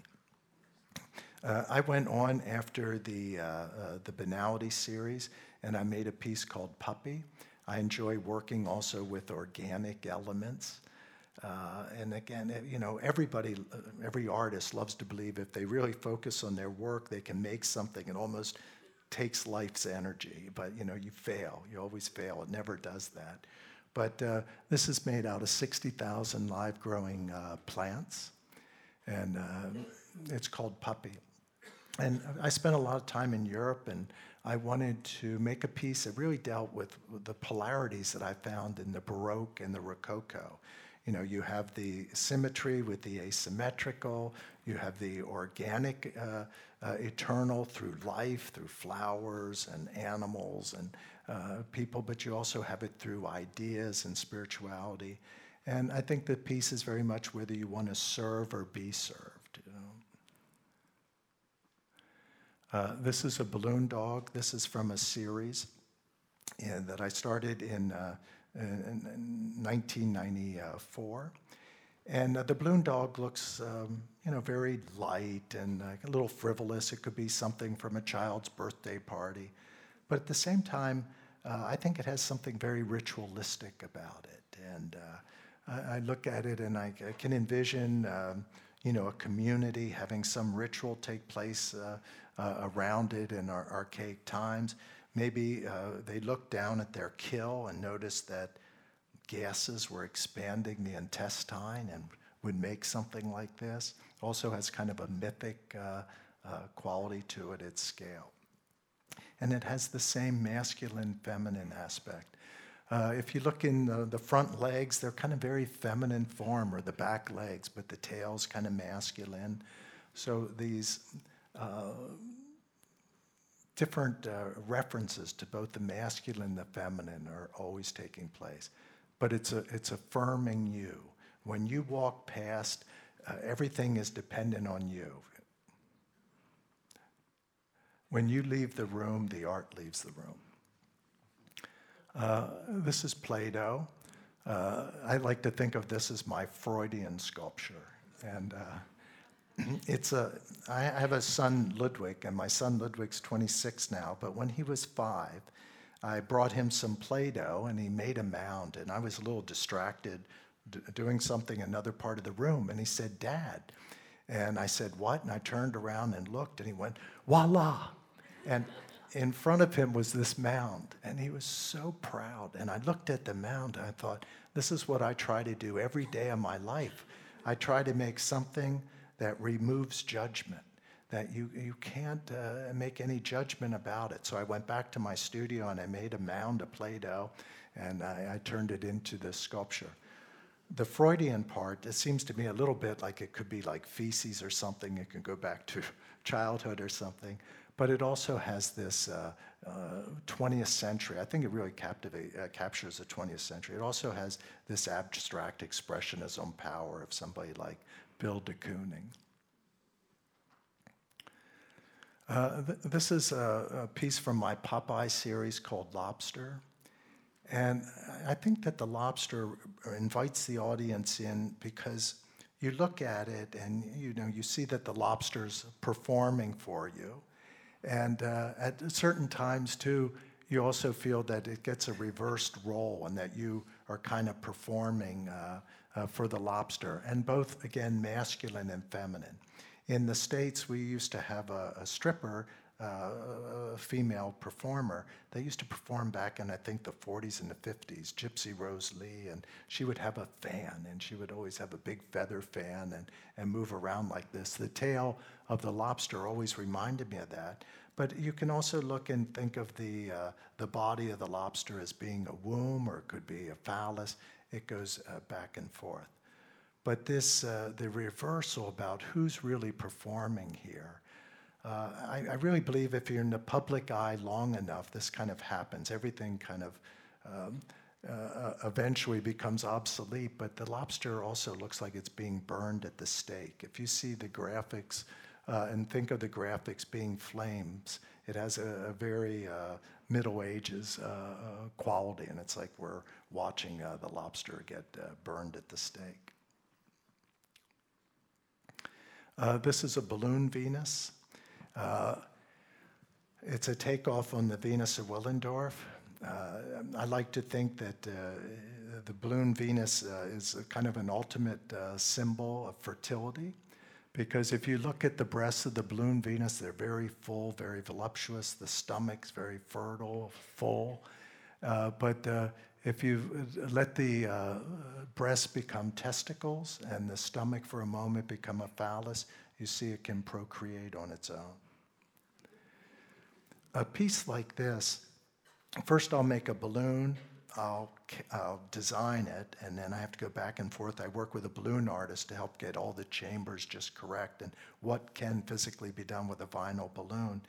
Uh, I went on after the, uh, uh, the Banality series and I made a piece called Puppy. I enjoy working also with organic elements. Uh, and again, you know, everybody, uh, every artist loves to believe if they really focus on their work, they can make something. It almost takes life's energy, but you know, you fail. You always fail. It never does that. But uh, this is made out of 60,000 live growing uh, plants, and uh, it's called Puppy. And I spent a lot of time in Europe, and I wanted to make a piece that really dealt with the polarities that I found in the Baroque and the Rococo you know, you have the symmetry with the asymmetrical, you have the organic, uh, uh, eternal through life, through flowers and animals and uh, people, but you also have it through ideas and spirituality. And I think the piece is very much whether you want to serve or be served. You know? Uh, this is a balloon dog. This is from a series that I started in uh, in 1994. And uh, the balloon dog looks, um, you know, very light and uh, a little frivolous. It could be something from a child's birthday party. But at the same time, uh, I think it has something very ritualistic about it. And uh, I, I, look at it and I, I can envision, um, you know, a community having some ritual take place uh, uh, around it in our archaic times. Maybe uh, they looked down at their kill and noticed that gases were expanding the intestine and would make something like this. Also has kind of a mythic uh, uh, quality to it, its scale. And it has the same masculine feminine aspect. Uh, if you look in the, the, front legs, they're kind of very feminine form, or the back legs, but the tail's kind of masculine. So these uh, different uh, references to both the masculine and the feminine are always taking place. But it's, a, it's affirming you. When you walk past, uh, everything is dependent on you. When you leave the room, the art leaves the room. Uh, this is Play Doh. Uh, I like to think of this as my Freudian sculpture. And uh, Mm-hmm. it's a, I have a son, Ludwig, and my son Ludwig's 26 now, but when he was five, I brought him some Play Doh and he made a mound, and I was a little distracted d- doing something in another part of the room, and he said, Dad. And I said, What? And I turned around and looked, and he went, Voila. And in front of him was this mound, and he was so proud. And I looked at the mound and I thought, this is what I try to do every day of my life. I try to make something that removes judgment, that you, you can't uh, make any judgment about it. So I went back to my studio and I made a mound of Play Doh and I, I turned it into this sculpture. The Freudian part, it seems to me a little bit like it could be like feces or something. It can go back to childhood or something but it also has this uh, uh, 20th century. I think it really uh, captures the 20th century. It also has this abstract expressionism power of somebody like Bill de Kooning. Uh, th- this is a, a, piece from my Popeye series called Lobster. And I think that the lobster invites the audience in because you look at it and you know you see that the lobster's performing for you and uh, at certain times, too, you also feel that it gets a reversed role and that you are kind of performing uh, uh, for the lobster, and both, again, masculine and feminine. In the States, we used to have a, a stripper uh, a female performer. They used to perform back in, I think, the 40s and the 50s, Gypsy Rose Lee, and she would have a fan, and she would always have a big feather fan and, and move around like this. The tail of the lobster always reminded me of that. But you can also look and think of the, uh, the body of the lobster as being a womb, or it could be a phallus. It goes uh, back and forth. But this, uh, the reversal about who's really performing here, uh, I, I, really believe if you're in the public eye long enough, this kind of happens. Everything kind of um, uh, uh, eventually becomes obsolete, but the lobster also looks like it's being burned at the stake. If you see the graphics uh, and think of the graphics being flames, it has a, a very uh, Middle Ages uh, quality, and it's like we're watching the lobster get burned at the stake. this is a balloon Venus. Uh, it's a takeoff on the Venus of Willendorf. Uh, I like to think that uh, the balloon Venus uh, is kind of an ultimate uh, symbol of fertility. Because if you look at the breasts of the balloon Venus, they're very full, very voluptuous. The stomach's very fertile, full. Uh, but if you let the uh, breasts become testicles and the stomach for a moment become a phallus, you see it can procreate on its own. A piece like this, first I'll make a balloon, I'll, I'll, design it, and then I have to go back and forth. I work with a balloon artist to help get all the chambers just correct and what can physically be done with a vinyl balloon,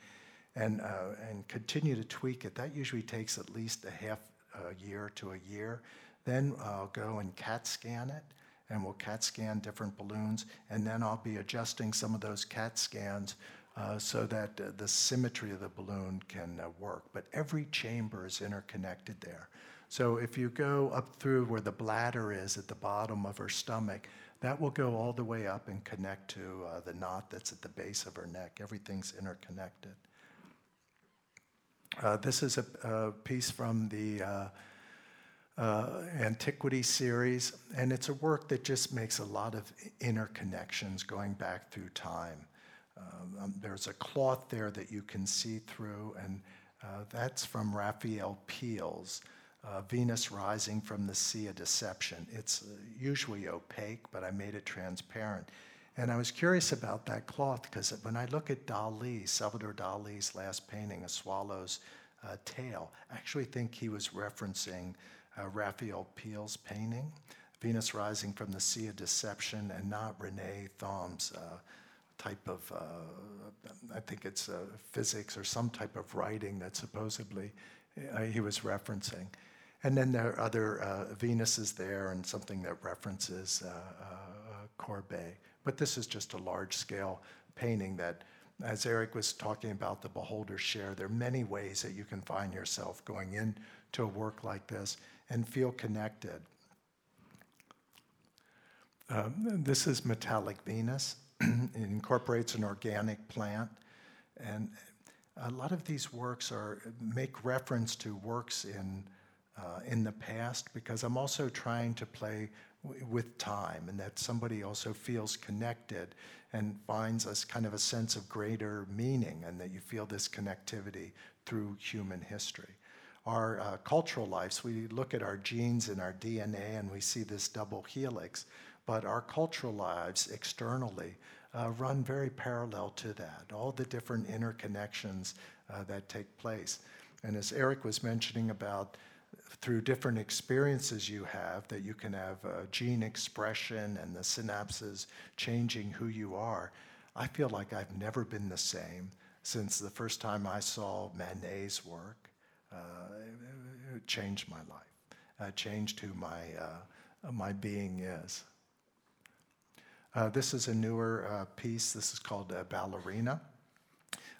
and, uh, and continue to tweak it. That usually takes at least a half a year to a year. Then I'll go and CAT scan it, and we'll CAT scan different balloons, and then I'll be adjusting some of those CAT scans uh, so that uh, the symmetry of the balloon can uh, work. But every chamber is interconnected there. So if you go up through where the bladder is at the bottom of her stomach, that will go all the way up and connect to uh, the knot that's at the base of her neck. Everything's interconnected. Uh, this is a, a, piece from the uh, uh, Antiquity series, and it's a work that just makes a lot of interconnections going back through time. Um, um, there's a cloth there that you can see through, and uh, that's from Raphaelle Peale's uh, Venus Rising from the Sea of Deception. It's uh, usually opaque, but I made it transparent. And I was curious about that cloth because when I look at Dali, Salvador Dali's last painting, A Swallow's uh, Tail, I actually think he was referencing uh, Raphaelle Peale's painting, Venus Rising from the Sea of Deception, and not René Thom's uh, type of, uh, I think it's uh, physics or some type of writing that supposedly uh, he was referencing. And then there are other uh, Venuses there and something that references uh, uh, Courbet. But this is just a large scale painting that, as Eric was talking about the beholder's share, there are many ways that you can find yourself going into a work like this and feel connected. Um, this is Metallic Venus. it incorporates an organic plant. And a lot of these works are make reference to works in, uh, in the past because I'm also trying to play w- with time, and that somebody also feels connected and finds us kind of a sense of greater meaning, and that you feel this connectivity through human history. Our uh, cultural lives, we look at our genes and our DNA, and we see this double helix, but our cultural lives externally uh, run very parallel to that, all the different interconnections uh, that take place. And as Eric was mentioning about through different experiences you have, that you can have uh, gene expression and the synapses changing who you are. I feel like I've never been the same since the first time I saw Manet's work. Uh, it changed my life, uh, changed who my, uh, my being is. Uh, this is a newer uh, piece. This is called uh, Ballerina.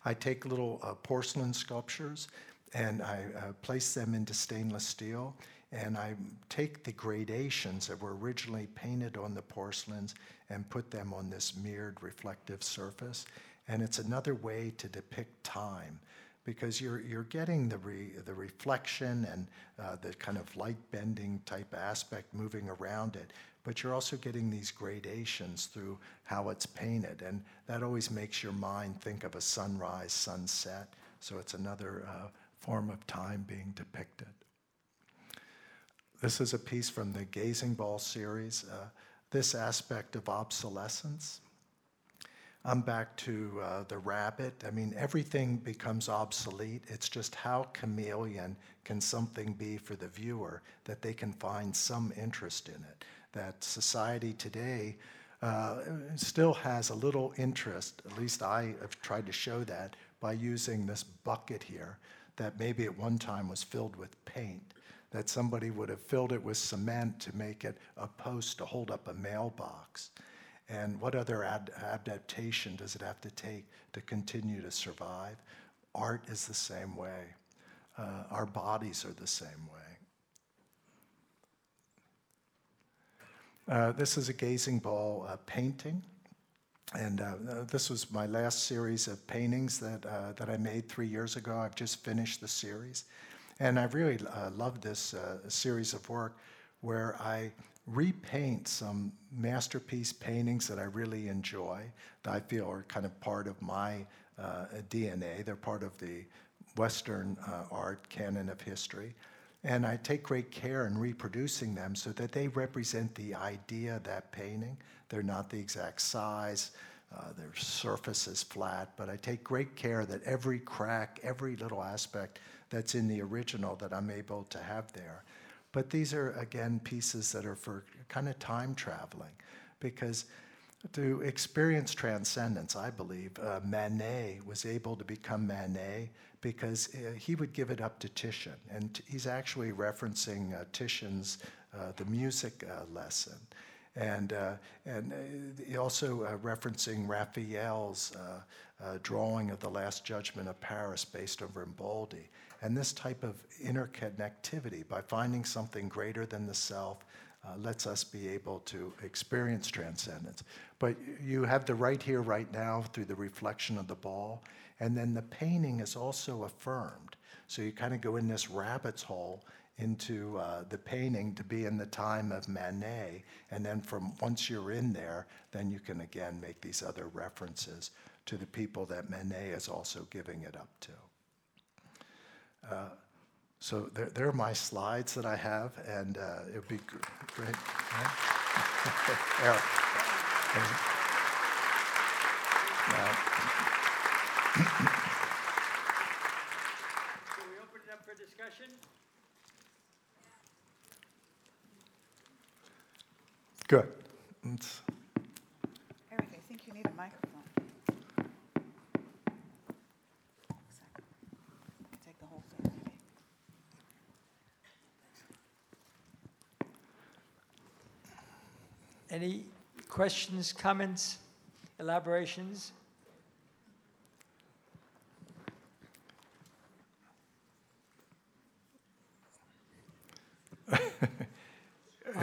I take little porcelain sculptures and I uh, place them into stainless steel and I take the gradations that were originally painted on the porcelains and put them on this mirrored reflective surface. And it's another way to depict time because you're, you're getting the, re, the reflection and uh, the kind of light bending type aspect moving around it, but you're also getting these gradations through how it's painted. And that always makes your mind think of a sunrise, sunset. So it's another uh, form of time being depicted. This is a piece from the Gazing Ball series. Uh, this aspect of obsolescence. I'm back to uh, the rabbit. I mean, everything becomes obsolete. It's just how chameleon can something be for the viewer that they can find some interest in it. That society today uh, still has a little interest, at least I have tried to show that by using this bucket here that maybe at one time was filled with paint, that somebody would have filled it with cement to make it a post to hold up a mailbox. And what other ad- adaptation does it have to take to continue to survive? Art is the same way. Uh, our bodies are the same way. Uh, this is a gazing ball uh, painting. And uh, uh, this was my last series of paintings that, uh, that I made three years ago. I've just finished the series. And I really uh, love this uh, series of work where I repaint some masterpiece paintings that I really enjoy, that I feel are kind of part of my uh, DNA. They're part of the Western art canon of history. And I take great care in reproducing them so that they represent the idea of that painting. They're not the exact size, uh, their surface is flat, but I take great care that every crack, every little aspect that's in the original that I'm able to have there. But these are, again, pieces that are for kind of time traveling because to experience transcendence, I believe, uh, Manet was able to become Manet because uh, he would give it up to Titian. And he's actually referencing uh, Titian's uh, The Music lesson. And, and also referencing Raphael's drawing of the Last Judgment of Paris based on Raimondi. And this type of interconnectivity, by finding something greater than the self, uh, lets us be able to experience transcendence. But you have the right here, right now through the reflection of the ball. And then the painting is also affirmed. So you kind of go in this rabbit's hole into uh, the painting to be in the time of Manet. And then from once you're in there, then you can again make these other references to the people that Manet is also giving it up to. Uh, so there, there are my slides that I have, and uh, it would be great. Eric. Can we open it up for discussion? Good. It's- Eric, I think you need a microphone. Take the whole thing. maybe. Any questions, comments, elaborations?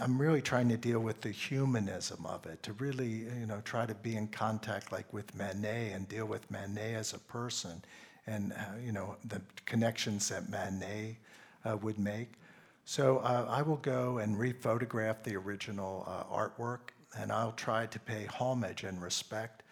I'm really trying to deal with the humanism of it, to really, you know, try to be in contact like with Manet and deal with Manet as a person, and uh, you know the connections that Manet uh, would make. So uh, I will go and rephotograph the original uh, artwork, and I'll try to pay homage and respect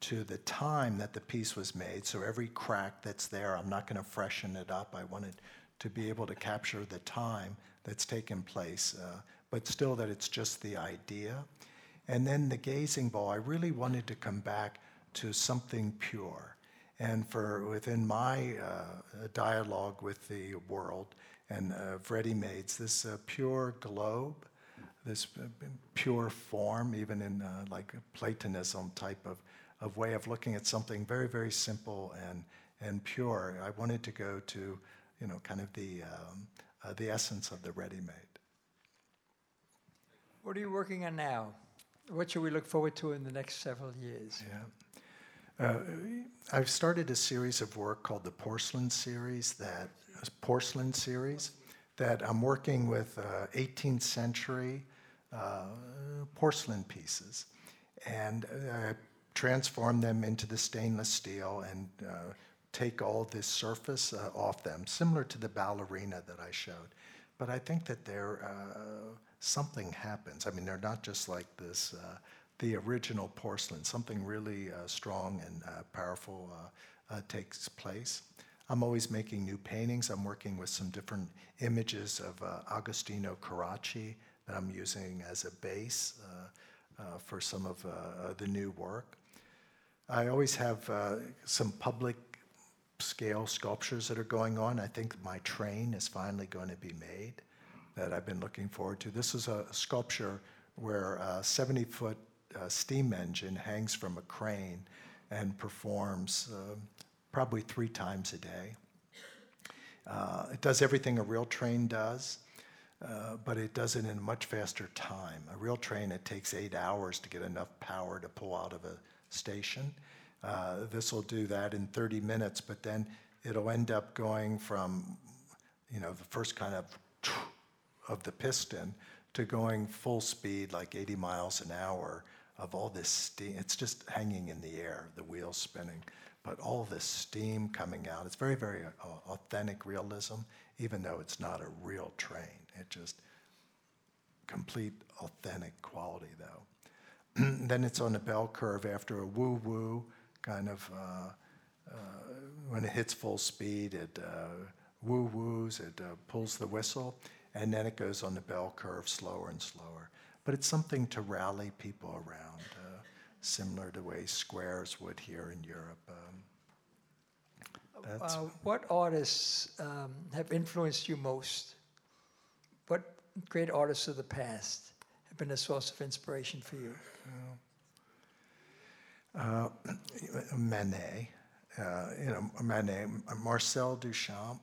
to the time that the piece was made. So every crack that's there, I'm not going to freshen it up. I wanted to be able to capture the time that's taken place, uh, but still that it's just the idea. And then the gazing ball, I really wanted to come back to something pure. And for within my uh, dialogue with the world and uh, ready mades, this uh, pure globe, this uh, pure form, even in uh, like Platonism type of of way of looking at something very, very simple and, and pure. I wanted to go to, you know, kind of the, um, uh, the essence of the ready-made. What are you working on now? What should we look forward to in the next several years? Yeah. Uh, I've started a series of work called the Porcelain Series, that Porcelain Series, that I'm working with uh, 18th century uh, porcelain pieces. And uh, transform them into the stainless steel and uh, take all this surface uh, off them, similar to the ballerina that I showed. But I think that there uh, something happens. I mean, they're not just like this. Uh, the original porcelain, something really uh, strong and uh, powerful takes place. I'm always making new paintings. I'm working with some different images of Agostino Carracci that I'm using as a base for some of the new work. I always have uh, some public scale sculptures that are going on. I think my train is finally going to be made that I've been looking forward to. This is a sculpture where a 70 foot uh, steam engine hangs from a crane and performs uh, probably three times a day. Uh, it does everything a real train does. Uh, but it does it in a much faster time. A real train, it takes eight hours to get enough power to pull out of a station. Uh, this will do that in 30 minutes, but then it'll end up going from, you know, the first kind of of the piston to going full speed, like 80 miles an hour, of all this steam. It's just hanging in the air, the wheels spinning, but all this steam coming out. It's very, very uh, authentic realism, even though it's not a real train. It just complete authentic quality, though. then it's on a bell curve after a woo woo kind of, uh, uh, when it hits full speed, it uh, woo woos, it uh, pulls the whistle, and then it goes on the bell curve slower and slower. But it's something to rally people around, uh, similar to the way squares would here in Europe. Um, uh, what artists um, have influenced you most? What great artists of the past have been a source of inspiration for you? Uh, Manet, uh, you know, Manet, Marcel Duchamp.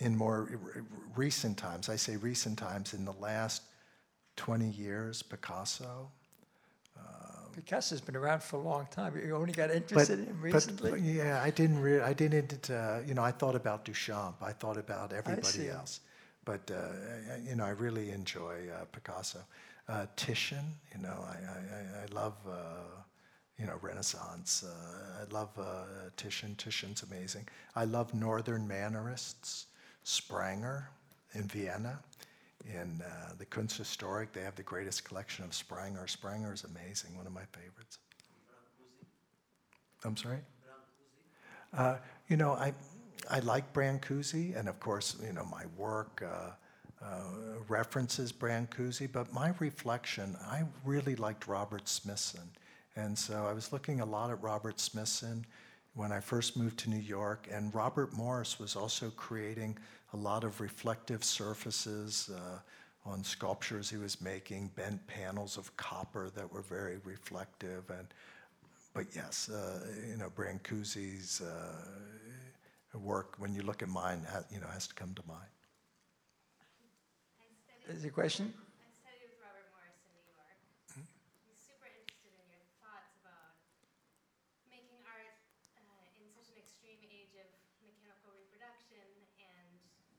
Uh, in more recent times, I say recent times, in the last 20 years, Picasso. Picasso's been around for a long time. You only got interested but, in him recently. But, yeah, I didn't. Re- I didn't. Uh, you know, I thought about Duchamp. I thought about everybody else. But uh, you know, I really enjoy uh, Picasso. Uh, Titian, you know, I, I, I love you know Renaissance. I love Titian. Titian's amazing. I love Northern Mannerists. Spranger in Vienna. In uh, the Kunsthistorik, they have the greatest collection of Spranger. Spranger is amazing, one of my favorites. I'm sorry? Uh, you know, I, I like Brancusi, and of course, you know, my work uh, uh, references Brancusi, but my reflection, I really liked Robert Smithson. And so I was looking a lot at Robert Smithson when I first moved to New York, and Robert Morris was also creating a lot of reflective surfaces uh, on sculptures he was making, bent panels of copper that were very reflective. And, but yes, uh, you know, Brancusi's uh, work, when you look at mine, has, you know, has to come to mind. Is there a question?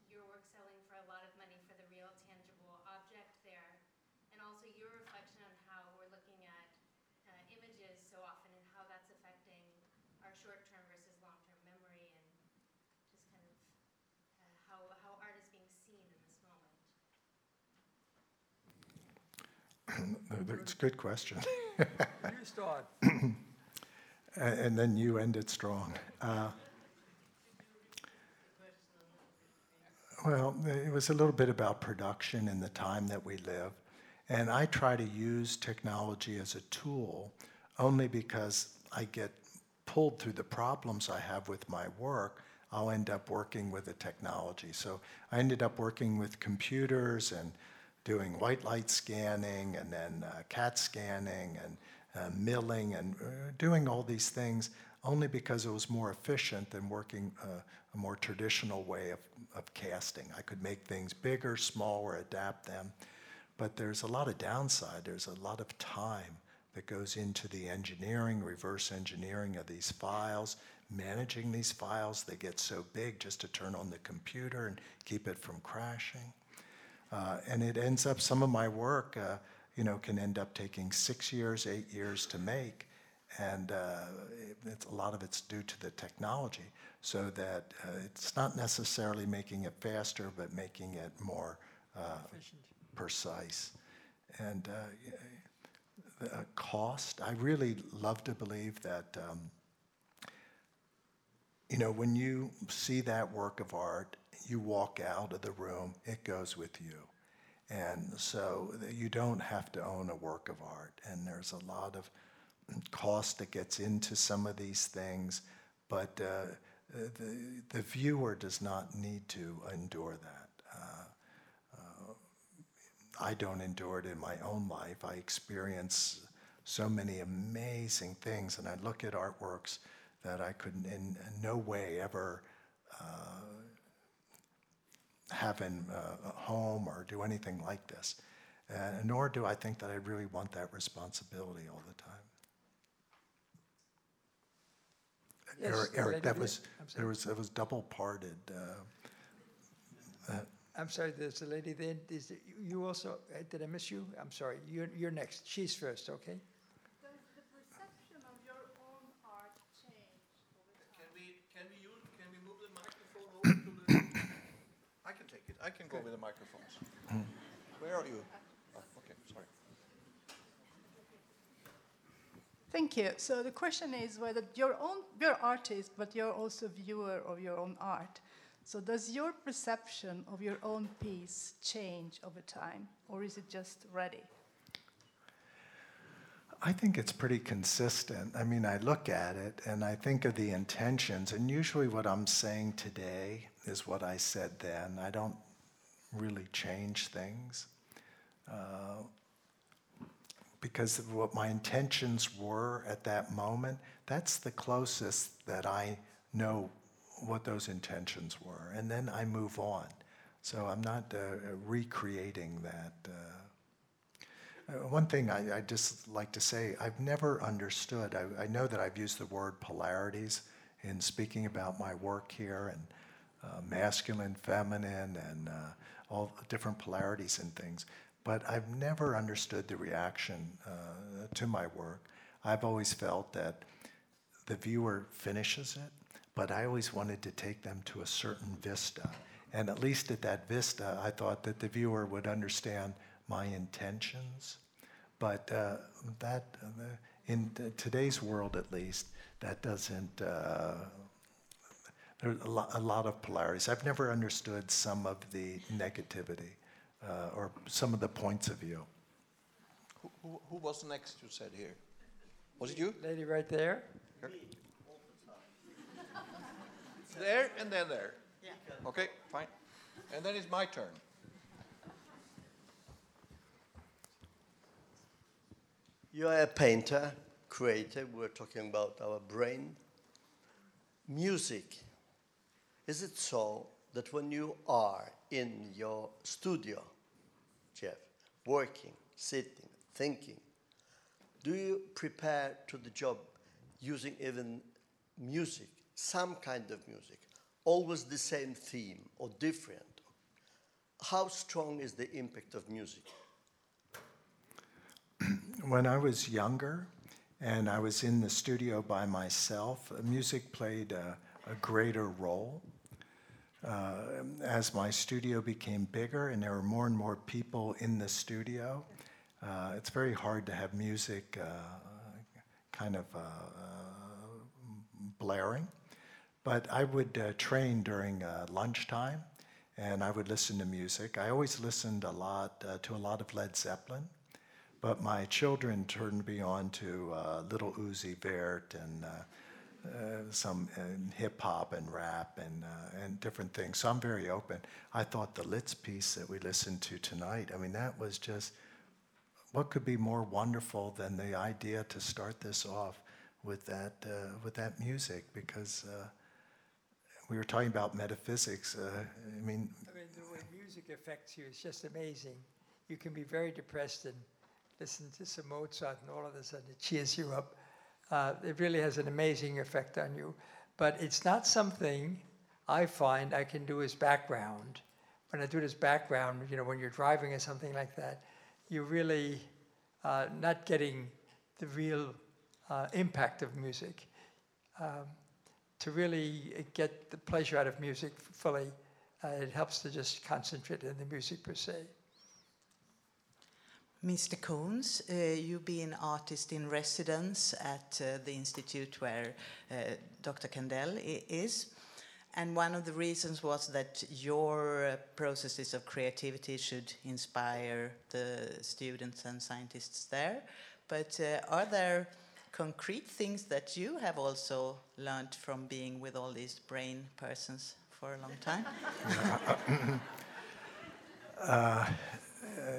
Your thoughts about your work selling for a lot of money for the real tangible object there, and also your reflection on how we're looking at uh, images so often and how that's affecting our short-term versus long-term memory, and just kind of uh, how, how art is being seen in this moment. It's a good question. You start. And then you end it strong. Uh, Well, it was a little bit about production in the time that we live. And I try to use technology as a tool only because I get pulled through the problems I have with my work. I'll end up working with the technology. So I ended up working with computers and doing white light scanning and then uh, CAT scanning and uh, milling and uh, doing all these things only because it was more efficient than working uh, a more traditional way of, of casting. I could make things bigger, smaller, adapt them. But there's a lot of downside. There's a lot of time that goes into the engineering, reverse engineering of these files, managing these files. They get so big just to turn on the computer and keep it from crashing. Uh, and it ends up, some of my work, uh, you know, can end up taking six years, eight years to make. And uh, it, it's, a lot of it's due to the technology, so that uh, it's not necessarily making it faster, but making it more uh, Efficient. precise. And uh, the uh, cost, I really love to believe that, um, you know, when you see that work of art, you walk out of the room, it goes with you. And so you don't have to own a work of art. And there's a lot of cost that gets into some of these things, but uh, the, the viewer does not need to endure that. Uh, uh, I don't endure it in my own life. I experience so many amazing things, and I look at artworks that I could in no way ever uh, have in uh, home or do anything like this. Uh, nor do I think that I really want that responsibility all the time. Yes, Eric, the Eric, that was, there was, it was double parted. uh, I'm sorry, there's a lady there. Is it- you also, uh, did I miss you? I'm sorry. You're, you're next. She's first, okay? Does the perception of your own art change over time? Can we, can we use, can we move the microphone over to the? I can take it, I can go with the microphones. Where are you? Oh, okay, sorry. Thank you. So the question is whether your own, you're artist, but you're also viewer of your own art. So does your perception of your own piece change over time, or is it just ready? I think it's pretty consistent. I mean, I look at it and I think of the intentions, and usually what I'm saying today is what I said then. I don't really change things uh, because of what my intentions were at that moment. That's the closest that I know what those intentions were, and then I move on. So I'm not uh, recreating that. Uh, uh, One thing I, I just like to say, I've never understood, I, I know that I've used the word polarities in speaking about my work here and uh, masculine, feminine, and uh, all different polarities and things, but I've never understood the reaction uh, to my work. I've always felt that the viewer finishes it, but I always wanted to take them to a certain vista. And at least at that vista, I thought that the viewer would understand my intentions. But uh, that, uh, in today's world at least, that doesn't, uh, there's a lot of polarities. I've never understood some of the negativity uh, or some of the points of view. Who, who, who was next you said here? Was it you? Lady right there. There and then there. Okay, fine. And then it's my turn. You are a painter, creator. We're talking about our brain. Music. Is it so that when you are in your studio, Jeff, working, sitting, thinking, do you prepare to the job using even music, some kind of music, always the same theme or different how strong is the impact of music? When I was younger and I was in the studio by myself, music played a, a greater role. Uh, as my studio became bigger and there were more and more people in the studio, uh, it's very hard to have music uh, kind of uh, blaring. But I would uh, train during uh, lunchtime and I would listen to music. I always listened a lot to a lot of Led Zeppelin, but my children turned me on to Little Uzi Vert and uh, uh, some hip hop and rap and, and different things. So I'm very open. I thought the Liszt piece that we listened to tonight, I mean, that was just what could be more wonderful than the idea to start this off with that, uh, with that music because uh, we were talking about metaphysics. Uh, I mean, I mean, the way music affects you is just amazing. You can be very depressed and listen to some Mozart, and all of a sudden it cheers you up. Uh, it really has an amazing effect on you. But it's not something I find I can do as background. When I do this background, you know, when you're driving or something like that, you're really uh, not getting the real uh, impact of music. Um, to really get the pleasure out of music fully, uh, it helps to just concentrate in the music per se. Mr. Koons, uh, you've been an artist in residence at uh, the institute where uh, Dr. Kandel is. And one of the reasons was that your uh, processes of creativity should inspire the students and scientists there. But uh, are there concrete things that you have also learned from being with all these brain persons for a long time? uh, uh,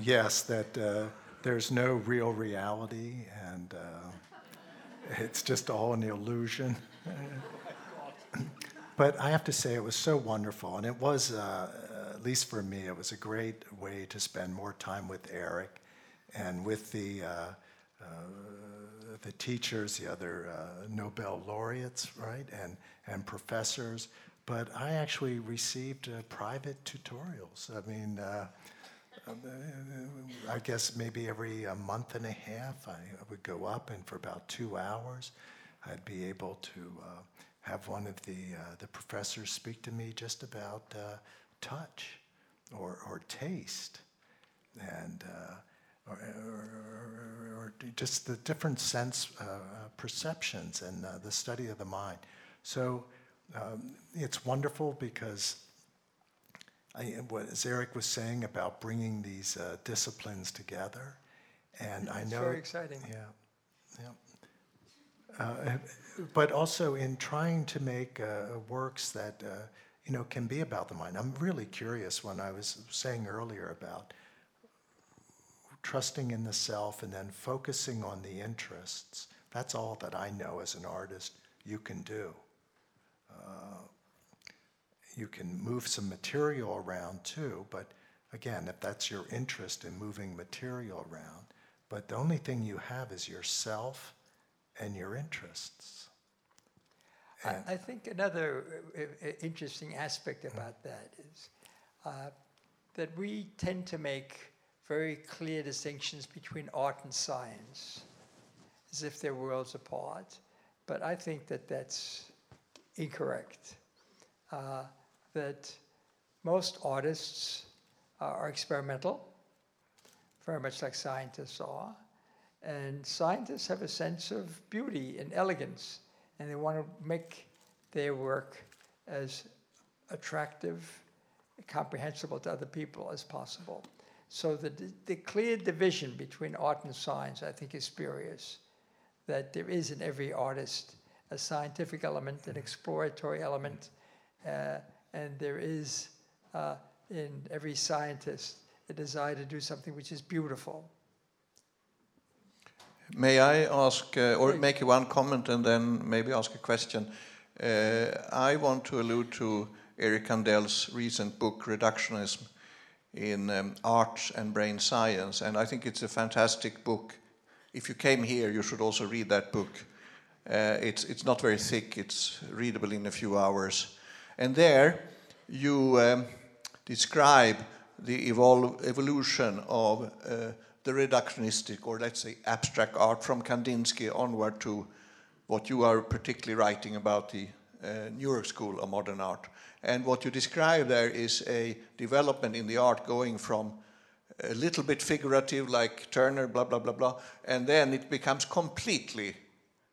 yes, that uh, there's no real reality and uh, it's just all an illusion. but I have to say, it was so wonderful, and it was, uh, at least for me, it was a great way to spend more time with Eric and with the uh, the teachers, the other uh, Nobel laureates, right, and, and professors. But I actually received uh, private tutorials. I mean, uh, I guess maybe every a month and a half, I, would go up, and for about two hours, I'd be able to uh, have one of the uh, the professors speak to me just about uh, touch or or taste, and or, or, or, just the different sense uh, perceptions and uh, the study of the mind. So um, it's wonderful because I, what as Eric was saying about bringing these uh, disciplines together, and I know very exciting. Yeah, yeah. Uh, but also in trying to make uh, works that uh, you know can be about the mind. I'm really curious when I was saying earlier about trusting in the self and then focusing on the interests. That's all that I know as an artist you can do. Uh, you can move some material around too, but again, if that's your interest in moving material around, but the only thing you have is yourself and your interests. I, I, think another uh, uh, interesting aspect about that is uh, that we tend to make very clear distinctions between art and science, as if they're worlds apart. But I think that that's incorrect. Uh, that most artists are experimental, very much like scientists are. And scientists have a sense of beauty and elegance, and they want to make their work as attractive, comprehensible to other people as possible. So the, the clear division between art and science, I think, is spurious. That there is in every artist a scientific element, an exploratory element, uh, and there is uh, in every scientist a desire to do something which is beautiful. May I ask, uh, or make one comment and then maybe ask a question? Uh, I want to allude to Eric Kandel's recent book, Reductionism, in um, art and brain science. And I think it's a fantastic book. If you came here, you should also read that book. Uh, it's, it's not very thick, it's readable in a few hours. And there, you um, describe the evol- evolution of uh, the reductionistic, or let's say abstract art from Kandinsky onward to what you are particularly writing about the uh, New York School of Modern Art. And what you describe there is a development in the art going from a little bit figurative, like Turner, blah, blah, blah, blah, and then it becomes completely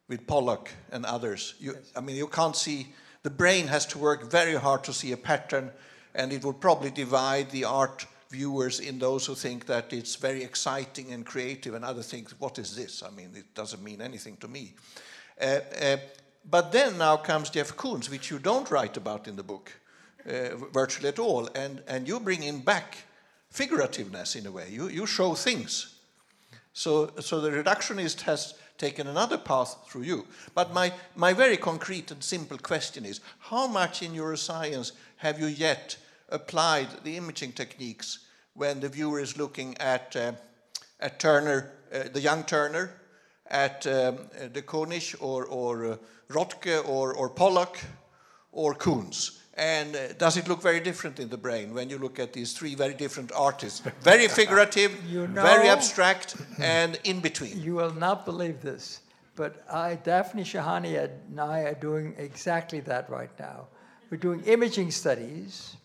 with Pollock and others. You, I mean, you can't see, the brain has to work very hard to see a pattern, and it will probably divide the art viewers in those who think that it's very exciting and creative, and other think, what is this? I mean, it doesn't mean anything to me. Uh, uh, but then now comes Jeff Koons, which you don't write about in the book uh, virtually at all, and, and you bring in back figurativeness in a way. You, you show things. So, so the reductionist has taken another path through you. But my, my very concrete and simple question is how much in neuroscience have you yet applied the imaging techniques when the viewer is looking at, uh, at Turner, uh, the young Turner, at um, de Kooning or, or uh, Rothko or, or Pollock or Koons? And uh, does it look very different in the brain when you look at these three very different artists? Very figurative, You very abstract, and in between. You will not believe this, but I, Daphna Shohamy and I are doing exactly that right now. We're doing imaging studies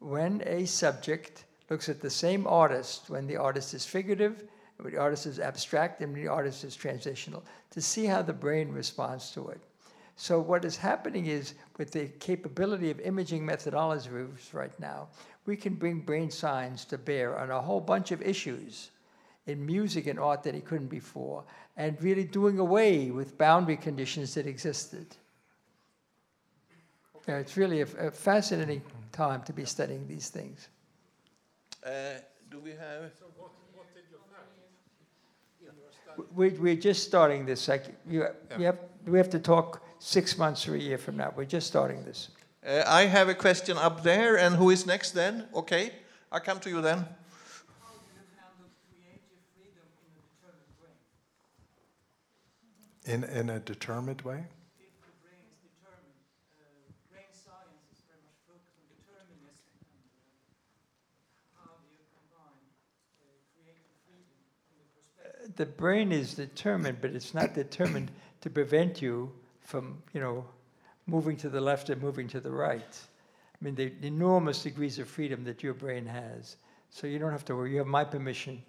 when a subject looks at the same artist, when the artist is figurative, when the artist is abstract, and when the artist is transitional, to see how the brain responds to it. So what is happening is, with the capability of imaging methodologies right now, we can bring brain science to bear on a whole bunch of issues in music and art that he couldn't before, and really doing away with boundary conditions that existed. Yeah, it's really a, a fascinating time to be studying these things. Uh, do we have? We, we're just starting this. Like you, you have, we have to talk six months or a year from now. We're just starting this. Uh, I have a question up there, and who is next then? Okay, I'll come to you then. In, in a determined way? The brain is determined, but it's not determined to prevent you from, you know, moving to the left and moving to the right. I mean, the enormous degrees of freedom that your brain has. So you don't have to worry. You have my permission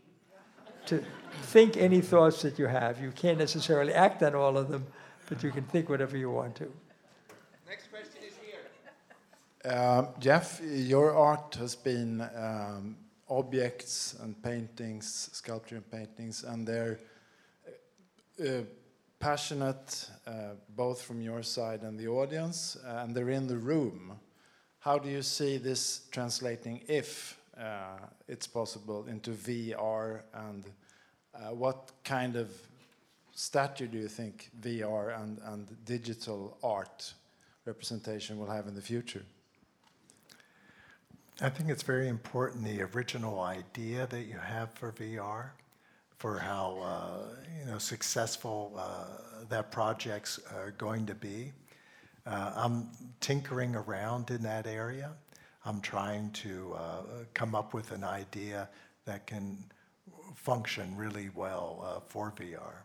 to think any thoughts that you have. You can't necessarily act on all of them, but you can think whatever you want to. Next question is here. Um, Jeff, your art has been um, objects and paintings, sculpture and paintings, and they're uh, passionate uh, both from your side and the audience, uh, and they're in the room. How do you see this translating, if uh, it's possible, into VR, and uh, what kind of stature do you think VR and, and digital art representation will have in the future? I think it's very important the original idea that you have for VR, for how uh, you know successful uh, that project's uh, going to be. Uh, I'm tinkering around in that area. I'm trying to uh, come up with an idea that can function really well for VR.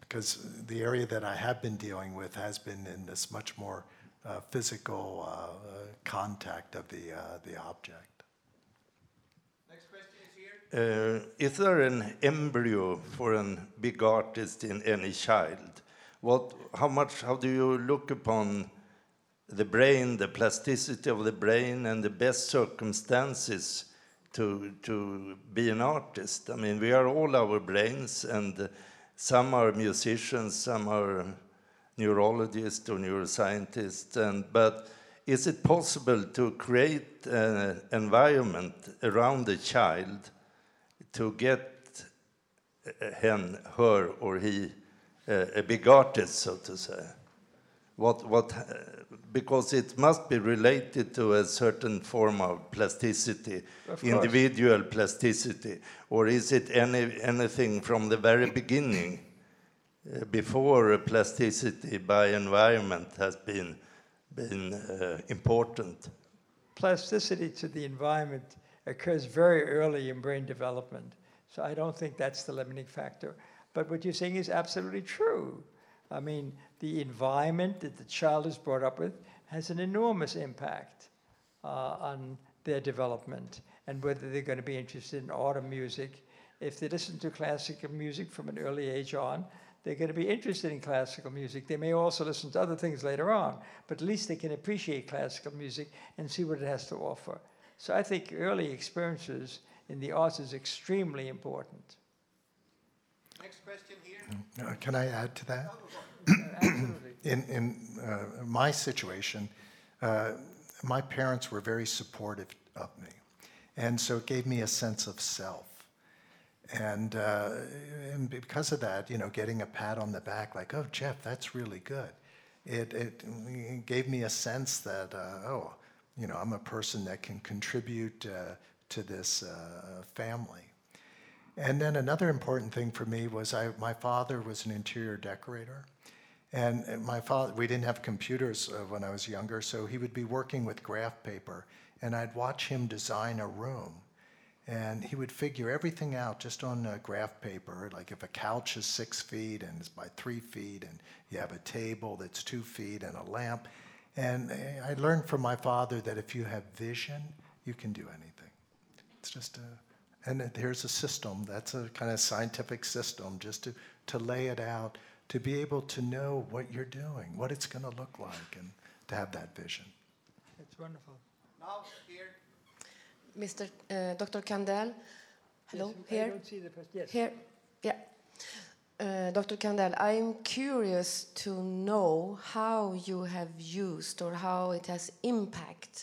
Because the area that I have been dealing with has been in this much more physical contact of the, the object. Next question is here. Uh, is there an embryo for a big artist in any child? What, how much, how do you look upon the brain, the plasticity of the brain, and the best circumstances to, to be an artist? I mean, we are all our brains, and some are musicians, some are neurologists or neuroscientists, and, but is it possible to create an environment around the child to get him, her, or he uh, a big artist, so to say? What, what, uh, because it must be related to a certain form of plasticity, Of individual plasticity, or is it any, anything from the very beginning? uh, before plasticity by environment has been, been uh, important. plasticity to the environment occurs very early in brain development. So I don't think that's the limiting factor. But what you're saying is absolutely true. I mean, the environment that the child is brought up with has an enormous impact uh, on their development and whether they're going to be interested in art or music. If they listen to classical music from an early age on, they're going to be interested in classical music. They may also listen to other things later on, but at least they can appreciate classical music and see what it has to offer. So I think early experiences in the arts is extremely important. Next question here. Uh, Can I add to that? Absolutely. In, in uh, my situation, uh, my parents were very supportive of me. And so it gave me a sense of self. And, uh, and because of that, you know, getting a pat on the back, like, oh, Jeff, that's really good. It, it, it gave me a sense that, uh, oh, you know, I'm a person that can contribute uh, to this uh, family. And then another important thing for me was I, my father was an interior decorator. And my father, we didn't have computers uh, when I was younger, so he would be working with graph paper, and I'd watch him design a room. And he would figure everything out just on uh, graph paper, like if a couch is six feet and is by three feet, and you have a table that's two feet and a lamp. And uh, I learned from my father that if you have vision, you can do anything. It's just a, and here's a system, that's a kind of scientific system, just to, to lay it out to be able to know what you're doing, what it's going to look like, and to have that vision. It's wonderful. Now, here. Mr. Uh, Dr. Kandel. Hello, Yes, I here. don't see the first. Yes. Here, yeah. Uh, Dr. Kandel, I'm curious to know how you have used or how it has impacted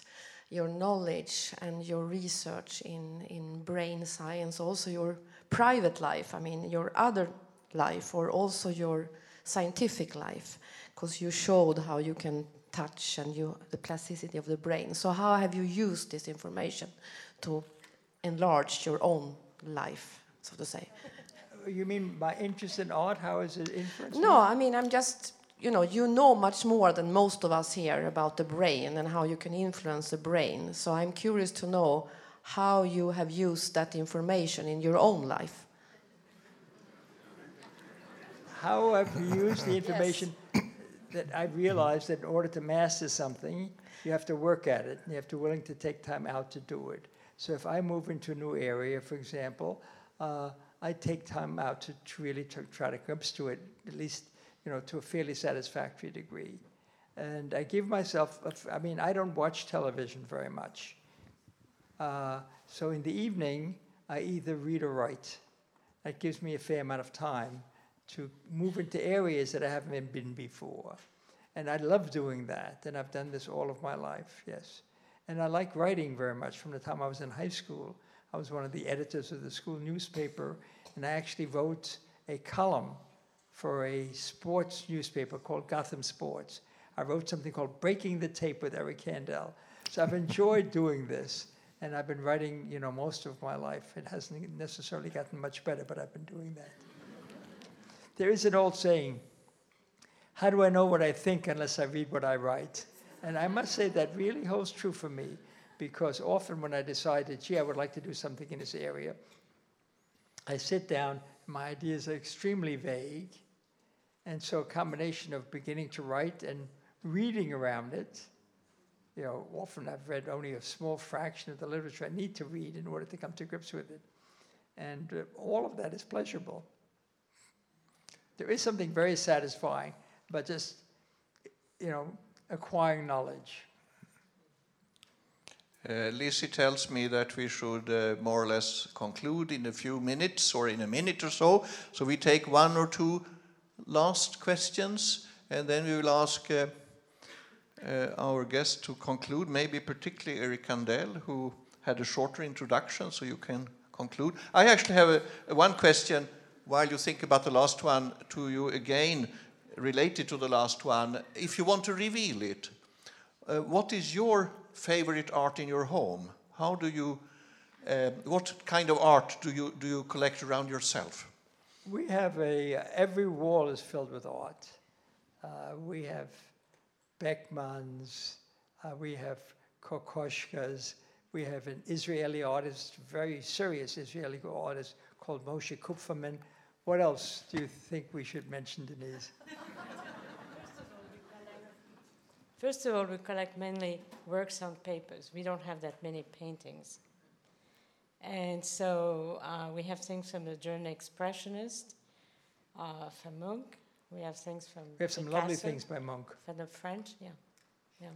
your knowledge and your research in, in brain science, also your private life, I mean, your other life, or also your scientific life, because you showed how you can touch and you, the plasticity of the brain. So, how have you used this information to enlarge your own life, so to say? You mean by interest in art? How is it influenced? No. I mean, I'm just, you know, you know much more than most of us here about the brain and how you can influence the brain. So I'm curious to know how you have used that information in your own life. How I've you used the information that I've realized that in order to master something, you have to work at it. And you have to be willing to take time out to do it. So if I move into a new area, for example, uh, I take time out to, to really try to grips to it, at least you know to a fairly satisfactory degree. And I give myself, a f- I mean, I don't watch television very much. Uh, so in the evening, I either read or write. That gives me a fair amount of time to move into areas that I haven't been before. And I love doing that, and I've done this all of my life, yes. And I like writing very much. From the time I was in high school, I was one of the editors of the school newspaper, and I actually wrote a column for a sports newspaper called Gotham Sports. I wrote something called Breaking the Tape with Eric Kandel. So I've enjoyed doing this, and I've been writing, you know, most of my life. It hasn't necessarily gotten much better, but I've been doing that. There is an old saying, how do I know what I think unless I read what I write? And I must say that really holds true for me because often when I decided, gee, I would like to do something in this area, I sit down, my ideas are extremely vague. And so a combination of beginning to write and reading around it, you know, often I've read only a small fraction of the literature I need to read in order to come to grips with it. And uh, all of that is pleasurable. There is something very satisfying, but just, you know, acquiring knowledge. Uh, Lizzie tells me that we should uh, more or less conclude in a few minutes or in a minute or so. So we take one or two last questions and then we will ask uh, uh, our guest to conclude, maybe particularly Eric Kandel, who had a shorter introduction, so you can conclude. I actually have a, a one question while you think about the last one to you again, related to the last one. If you want to reveal it, uh, what is your favorite art in your home? How do you, uh, what kind of art do you, do you collect around yourself? We have a, every wall is filled with art. Uh, we have Beckmanns, uh, we have kokoschkas. We have an Israeli artist, very serious Israeli artist called Moshe Kupferman. What else do you think we should mention, Denise? First of all, we collect mainly works on papers. We don't have that many paintings. And so uh, we have things from the German Expressionist, uh, from Munch. We have things from We have some lovely things by Munch. From the French, yeah. Yeah.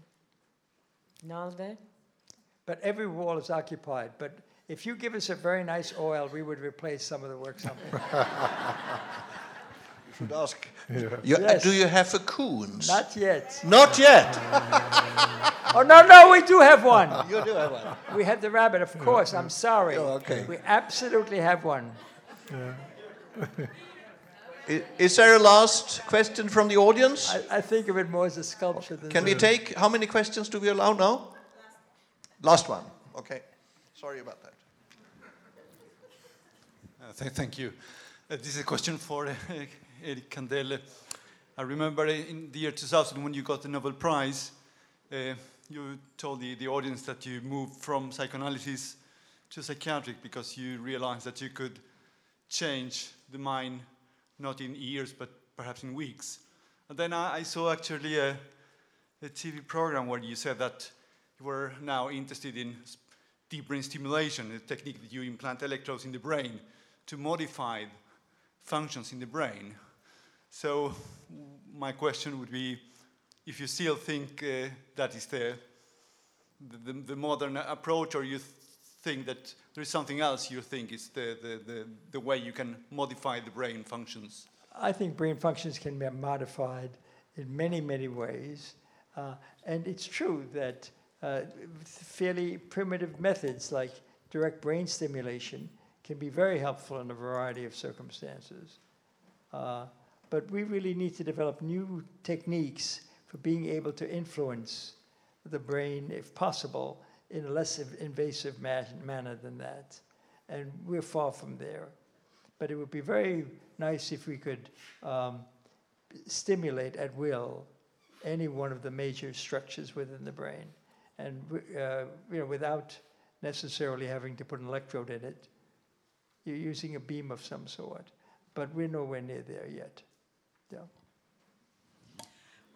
Nolde. But every wall is occupied. But if you give us a very nice oil, we would replace some of the works on paper. You should ask. Yeah. You- uh, Yes. Do you have a Koons? Not yet. Not yet. Oh, no, no, we do have one. you do have one. We have the rabbit, of course. I'm sorry. Oh, okay. We absolutely have one. I- Is there a last question from the audience? I, I think of it more as a sculpture than Can we take, how many questions do we allow now? Last one, okay. Sorry about that. Uh, th- Thank you. Uh, This is a question for uh, Eric Kandel. I remember in the year 2000 when you got the Nobel Prize, uh, you told the, the audience that you moved from psychoanalysis to psychiatric because you realized that you could change the mind not in years but perhaps in weeks. And then I, I saw actually a, a TV program where you said that you were now interested in deep brain stimulation, a technique that you implant electrodes in the brain to modify functions in the brain. So my question would be, if you still think uh, that is the, the, the modern approach, or you th- think that there is something else you think is the, the, the, the way you can modify the brain functions? I think brain functions can be modified in many, many ways. Uh, and it's true that uh, fairly primitive methods like direct brain stimulation can be very helpful in a variety of circumstances. Uh, but we really need to develop new techniques for being able to influence the brain, if possible, in a less invasive ma- manner than that. And we're far from there. But it would be very nice if we could um, stimulate at will any one of the major structures within the brain, and uh, you know, without necessarily having to put an electrode in it. You're using a beam of some sort, but we're nowhere near there yet. Yeah.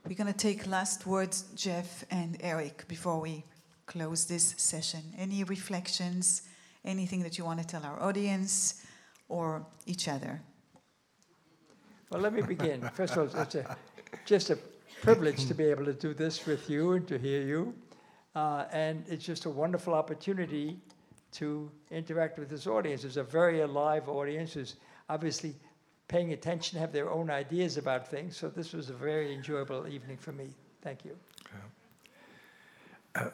We're going to take last words, Jeff and Eric, before we close this session. Any reflections, anything that you want to tell our audience or each other? Well, let me begin. First of all, it's a, just a privilege to be able to do this with you and to hear you. Uh, and it's just a wonderful opportunity to interact with this audience. It's a very alive audience who's obviously paying attention, have their own ideas about things. So this was a very enjoyable evening for me. Thank you. Uh,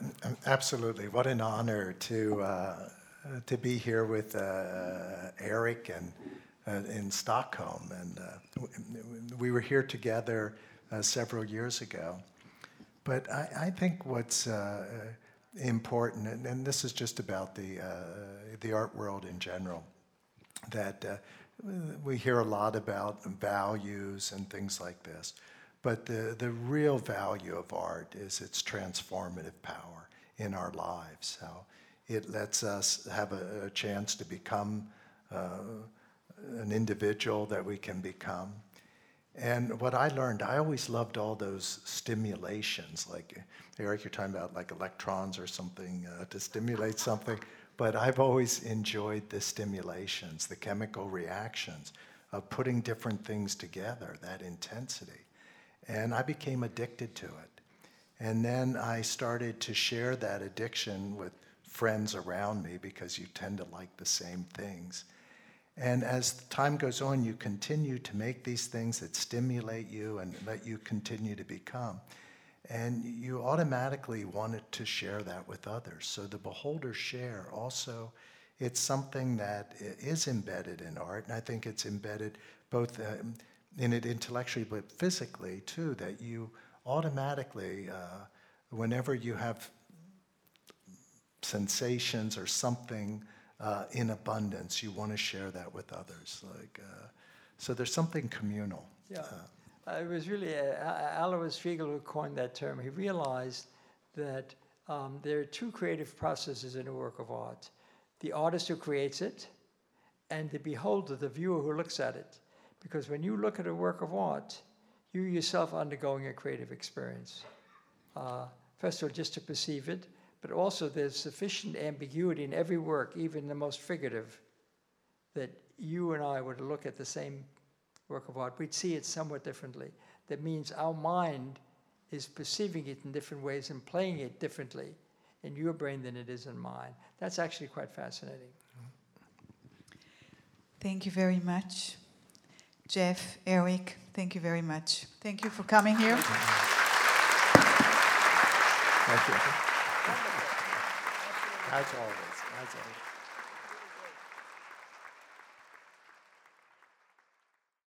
Absolutely. What an honor to, uh, to be here with uh, Eric and uh, in Stockholm. And uh, we were here together uh, several years ago. But I, I think what's important, and, and this is just about the, the art world in general, that we hear a lot about values and things like this. But the, the real value of art is its transformative power in our lives. How it lets us have a, a chance to become uh, an individual that we can become. And what I learned, I always loved all those stimulations. Like Eric, you're talking about like electrons or something uh, to stimulate something. But I've always enjoyed the stimulations, the chemical reactions of putting different things together, that intensity. And I became addicted to it. And then I started to share that addiction with friends around me because you tend to like the same things. And as time goes on, you continue to make these things that stimulate you and let you continue to become. And you automatically wanted to share that with others. So the beholder share also, it's something that is embedded in art. And I think it's embedded both um, in it intellectually, but physically too, that you automatically, uh, whenever you have sensations or something uh, in abundance, you want to share that with others. Like, uh, so there's something communal. Yeah. Uh, it was really uh, A- Alois Riegl who coined that term. He realized that Um, there are two creative processes in a work of art the artist who creates it, and the beholder, the viewer who looks at it. Because when you look at a work of art, you yourself are undergoing a creative experience. Uh, first of all, just to perceive it, but also there's sufficient ambiguity in every work, even the most figurative, that you and I were to look at the same work of art, we'd see it somewhat differently. That means our mind is perceiving it in different ways and playing it differently in your brain than it is in mine. That's actually quite fascinating. Thank you very much. Jeff, Eric, thank you very much. Thank you for coming here. Thank you. As always, as always.